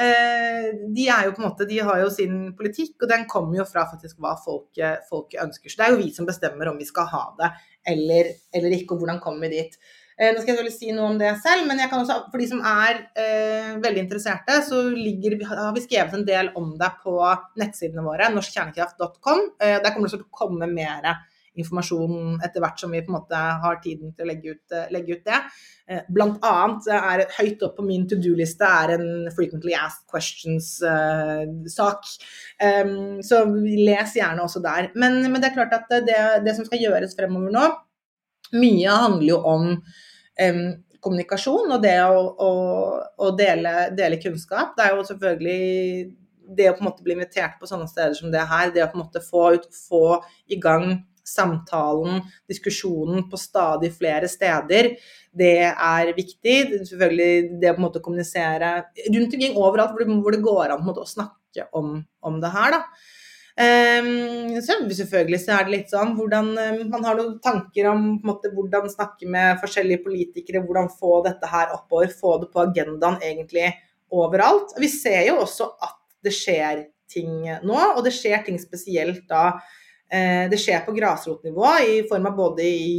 de er jo på en måte, de har jo sin politikk, og den kommer jo fra faktisk hva folket, folket ønsker. Så det er jo vi som bestemmer om vi skal ha det eller, eller ikke, og hvordan kommer vi dit. Eh, nå skal jeg selvfølgelig si noe om det selv, men jeg kan også, for de som er eh, veldig interesserte, så ligger, har vi skrevet en del om det på nettsidene våre, norskkjernekraft.com. Eh, der kommer det til å komme mer informasjon etter hvert som vi på en måte har tiden til å legge ut, eh, legge ut det. Eh, blant annet er høyt opp på min to do-liste er en frequently asked questions-sak. Um, så les gjerne også der. Men, men, det er klart at det, det, som skal gjøres fremover nå, mye handler jo om kommunikasjon og det å, å, å dele, dele, kunnskap. Det er jo selvfølgelig det å på en måte bli invitert på sånne steder som det her, det å på en måte få, ut, få i gang samtalen, diskusjonen på stadig flere steder, det er viktig. Selvfølgelig det å på en måte kommunisere rundt omkring overalt hvor det, hvor det går an måte, å snakke om, om, det her. da. Um, så selvfølgelig så er det litt sånn hvordan um, Man har noen tanker om måte, hvordan snakke med forskjellige politikere, hvordan få dette her oppover, få det på agendaen egentlig overalt. Vi ser jo også at det skjer ting nå, og det skjer ting spesielt da det skjer på grasrotnivå i form av både i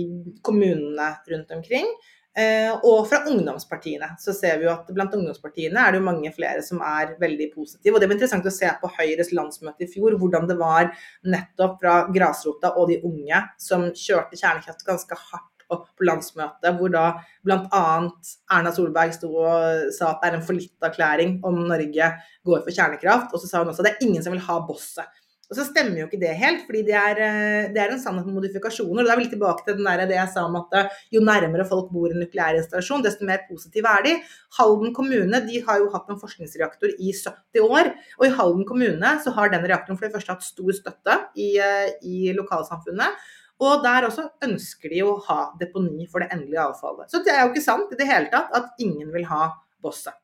kommunene rundt omkring eh, og fra ungdomspartiene. Så ser vi jo at blant ungdomspartiene er det jo mange flere som er veldig positive. Og det var interessant å se på Høyres landsmøte i fjor, hvordan det var nettopp fra grasrota og de unge som kjørte kjernekraft ganske hardt opp på landsmøtet, hvor da bl.a. Erna Solberg sto og sa at det er en fallitterklæring om Norge går for kjernekraft. Og så sa hun også at det er ingen som vil ha bosset. Og så stemmer jo ikke det helt, fordi det er, eh, det er en sannhet med modifikasjoner. og Da er vi litt tilbake til der, det jeg sa om at eh, jo nærmere folk bor en nukleær installasjon, desto mer positive er de. Halden kommune de har jo hatt en forskningsreaktor i 70 år. Og i Halden kommune så har den reaktoren for det første hatt stor støtte i, eh, i lokalsamfunnet. Og der også ønsker de å ha deponi for det endelige avfallet. Så det er jo ikke sant i det hele tatt at ingen vil ha bosset.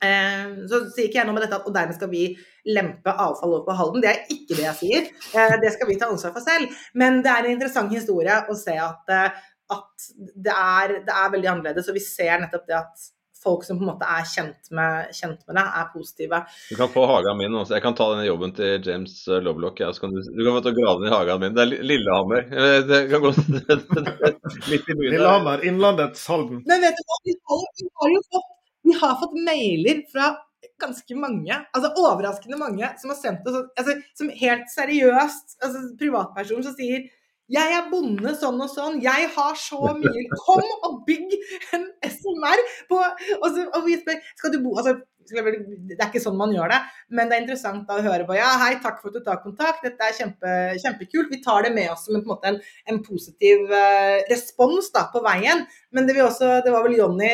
Eh, så sier ikke jeg noe med dette at og dermed skal vi lempe avfall over på Halden. Det er ikke det jeg sier. Eh, det skal vi ta ansvar for selv. Men det er en interessant historie å se at, eh, at det, er, det, er, veldig annerledes. Og vi ser nettopp det at folk som på en måte er kjent med, kjent med det, er positive. Du kan få hagen min også. Jeg kan ta denne jobben til James Lovelock. Ja, kan du, du, kan få ta graven i hagen min. Det er Lillehammer. Det kan gå litt i byen. Lillehammer, Innlandets Halden. Men vet du hva, vi har jo fått vi har fått mailer fra ganske mange, altså overraskende mange, som har sendt oss altså, som helt seriøst, altså privatperson som sier Jeg er bonde sånn og sånn. Jeg har så mye. Kom og bygg en SMR på Og, så, og vi spør skal du bo altså, det er ikke sånn man gjør det, men det er interessant å høre på. Ja, hei, takk for at du tar kontakt, dette er kjempe, kjempekult. Vi tar det med oss som en, en, en, positiv uh, respons da, på veien. Men det, også, det, var vel Jonny,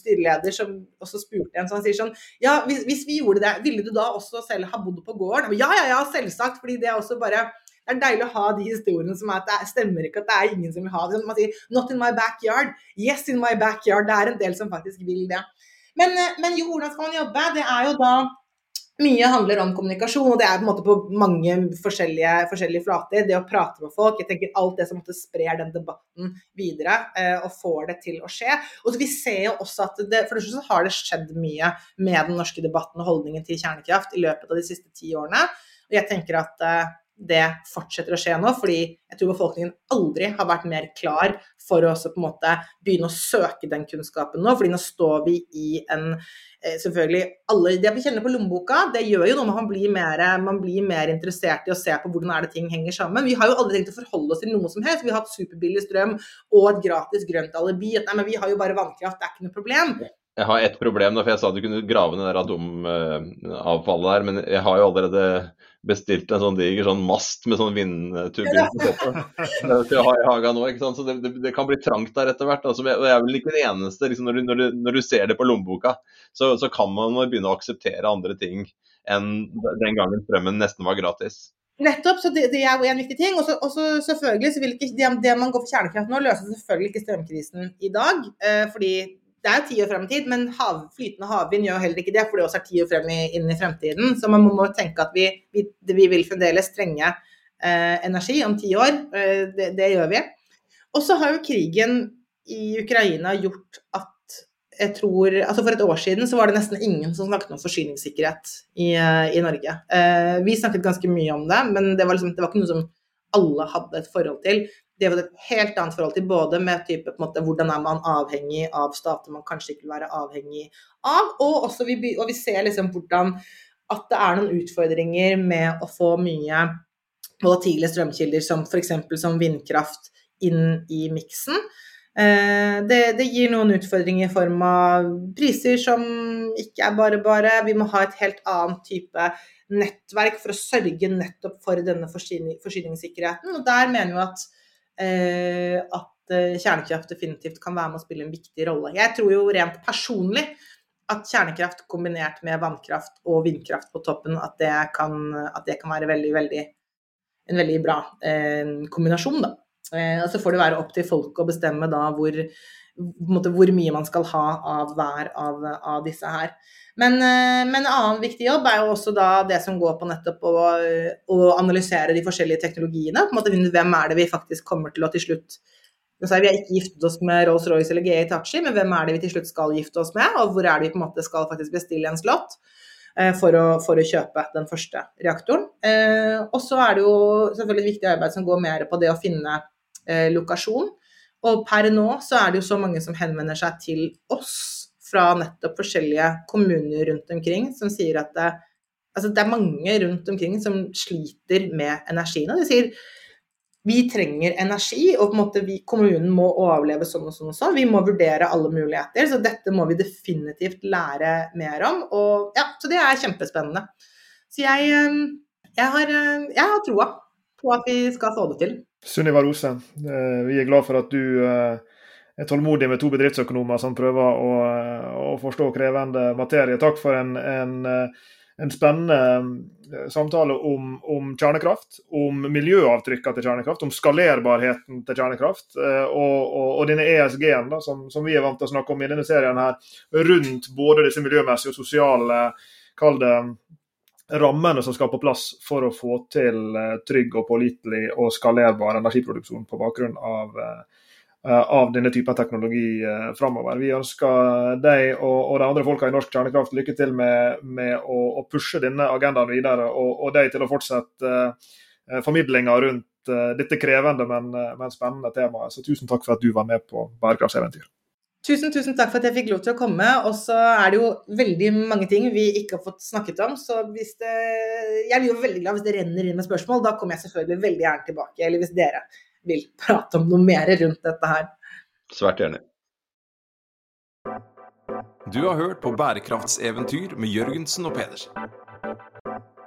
styreleder, som også spurte en, så han sier sånn Ja, hvis, hvis, vi gjorde det, ville du da også selv ha bodd på gården? Ja, ja, ja, selvsagt. fordi det er også bare det er deilig å ha de historiene som er at det stemmer ikke at det er ingen som vil ha det. Man sier 'not in my backyard'. Yes, in my backyard. Det er en del som faktisk vil det. Men, eh, men jo, hvordan skal man jobbe? Det er jo da mye handler om kommunikasjon, og det er på på mange forskjellige, forskjellige, flater. Det å prate med folk. jeg tenker Alt det som måtte sprer den debatten videre eh, og får det til å skje. Og Vi ser jo også at det, for det så har det skjedd mye med den norske debatten og holdningen til kjernekraft i løpet av de siste ti årene. Og jeg tenker at eh, det fortsetter å skje nå, fordi jeg tror befolkningen aldri har vært mer klar for å på en måte begynne å søke den kunnskapen nå. fordi nå står vi i en eh, selvfølgelig alle, vi kjenner på lommeboka, det gjør jo noe med man blir, mer, man blir mer interessert i å se på hvordan er det ting henger sammen. Vi har jo aldri tenkt å forholde oss til noe som helst. Vi har hatt superbillig strøm og et gratis grønt alibi. At nei, men vi har jo bare vannkraft, det er ikke noe problem. Jeg har ett problem, da, for jeg sa du kunne grave ned atomavfallet der. Men jeg har jo allerede bestilt en sånn diger sånn mast med sånn vindturbin til jeg har i hagen nå. ikke sant? Så det, det, det, kan bli trangt der etter hvert. Altså, og jeg er vel ikke den eneste. Liksom, når, du, når, du, når, du, ser det på lommeboka, så, så kan man begynne å akseptere andre ting enn den gangen strømmen nesten var gratis. Nettopp, så det, det, er jo en viktig ting. Og så selvfølgelig så vil ikke det, det, man går for kjernekraft nå, løser selvfølgelig ikke strømkrisen i dag. Eh, fordi det er jo ti år frem i tid, men hav, flytende havvind gjør heller ikke det, for det også er ti år frem i, inn i fremtiden. Så man må tenke at vi, vi, vi vil fremdeles trenge eh, energi om ti år. Eh, det, det, gjør vi. Og så har jo krigen i Ukraina gjort at jeg tror, altså For et år siden så var det nesten ingen som snakket om forsyningssikkerhet i, eh, i Norge. Eh, vi snakket ganske mye om det, men det var, liksom, det var ikke noe som alle hadde et forhold til det var et helt annet forhold til både med type, måte, hvordan er man avhengig av stater man kanskje ikke vil være avhengig av, og, også vi, og vi ser liksom hvordan at det er noen utfordringer med å få mye volatile strømkilder som f.eks. som vindkraft inn i miksen. Eh, det, det, gir noen utfordringer i form av priser som ikke er bare bare. Vi må ha et helt annet type nettverk for å sørge nettopp for denne forsyning, forsyningssikkerheten. Og der mener vi at at eh, kjernekraft definitivt kan være med å spille en viktig rolle. Jeg tror jo rent personlig at kjernekraft kombinert med vannkraft og vindkraft på toppen, at det kan, at det kan være veldig, veldig, en veldig bra eh, kombinasjon. Da. Eh, og så får det være opp til folk å bestemme da hvor, måte, hvor mye man skal ha av hver av, av disse her. Men, eh, men, en annen viktig jobb er jo også da det som går på nettopp å, å analysere de forskjellige teknologiene. på en måte Hvem er det vi faktisk kommer til å til slutt Vi har ikke giftet oss med Rolls-Royce eller GE Itachi, men hvem er det vi til slutt skal gifte oss med? Og hvor er det vi på en måte skal faktisk bestille en slott eh, for å, for å kjøpe den første reaktoren? Og så er det jo selvfølgelig et viktig arbeid som går mer på det å finne lokasjon. Og per nå så er det jo så mange som henvender seg til oss fra nettopp forskjellige kommuner rundt omkring som sier at det, altså det er mange rundt omkring som sliter med energien. Og de sier vi trenger energi, og på en måte vi, kommunen må overleve sånn og sånn og sånn. Vi må vurdere alle muligheter, så dette må vi definitivt lære mer om. Og ja, Så det er kjempespennende. Så jeg, eh, jeg har, eh, har troa på at vi skal få det til. Sunniva Rose, eh, vi er glad for at du eh, er tålmodig med to bedriftsøkonomer som prøver å, å forstå krevende materie. Takk for en, en, en spennende samtale om, om, kjernekraft, om miljøavtrykkene til kjernekraft, om skalerbarheten til kjernekraft, eh, og, og, og denne ESG-en som, som, vi er vant til å snakke om i denne serien her, rundt både disse miljømessige og sosiale kall det rammene som skal på plass for å få til eh, trygg og pålitelig og skalerbar energiproduksjon på bakgrunn av, eh, av denne typen teknologi eh, framover. Vi ønsker deg og, og, de andre folka i Norsk Kjernekraft lykke til med, med å, å, pushe denne agendaen videre, og, og deg til å fortsette formidlinga rundt dette krevende, men, men, spennende temaet. Så tusen takk for at du var med på Bærekraftseventyr. Tusen, tusen takk for at jeg fikk lov til å komme. Og så er det jo veldig mange ting vi ikke har fått snakket om. Så hvis det Jeg blir jo veldig glad hvis det renner inn med spørsmål. Da kommer jeg selvfølgelig veldig gjerne tilbake. Eller hvis dere vil prate om noe mer rundt dette her. Svært gjerne. Du har hørt på Bærekraftseventyr med Jørgensen og Pedersen.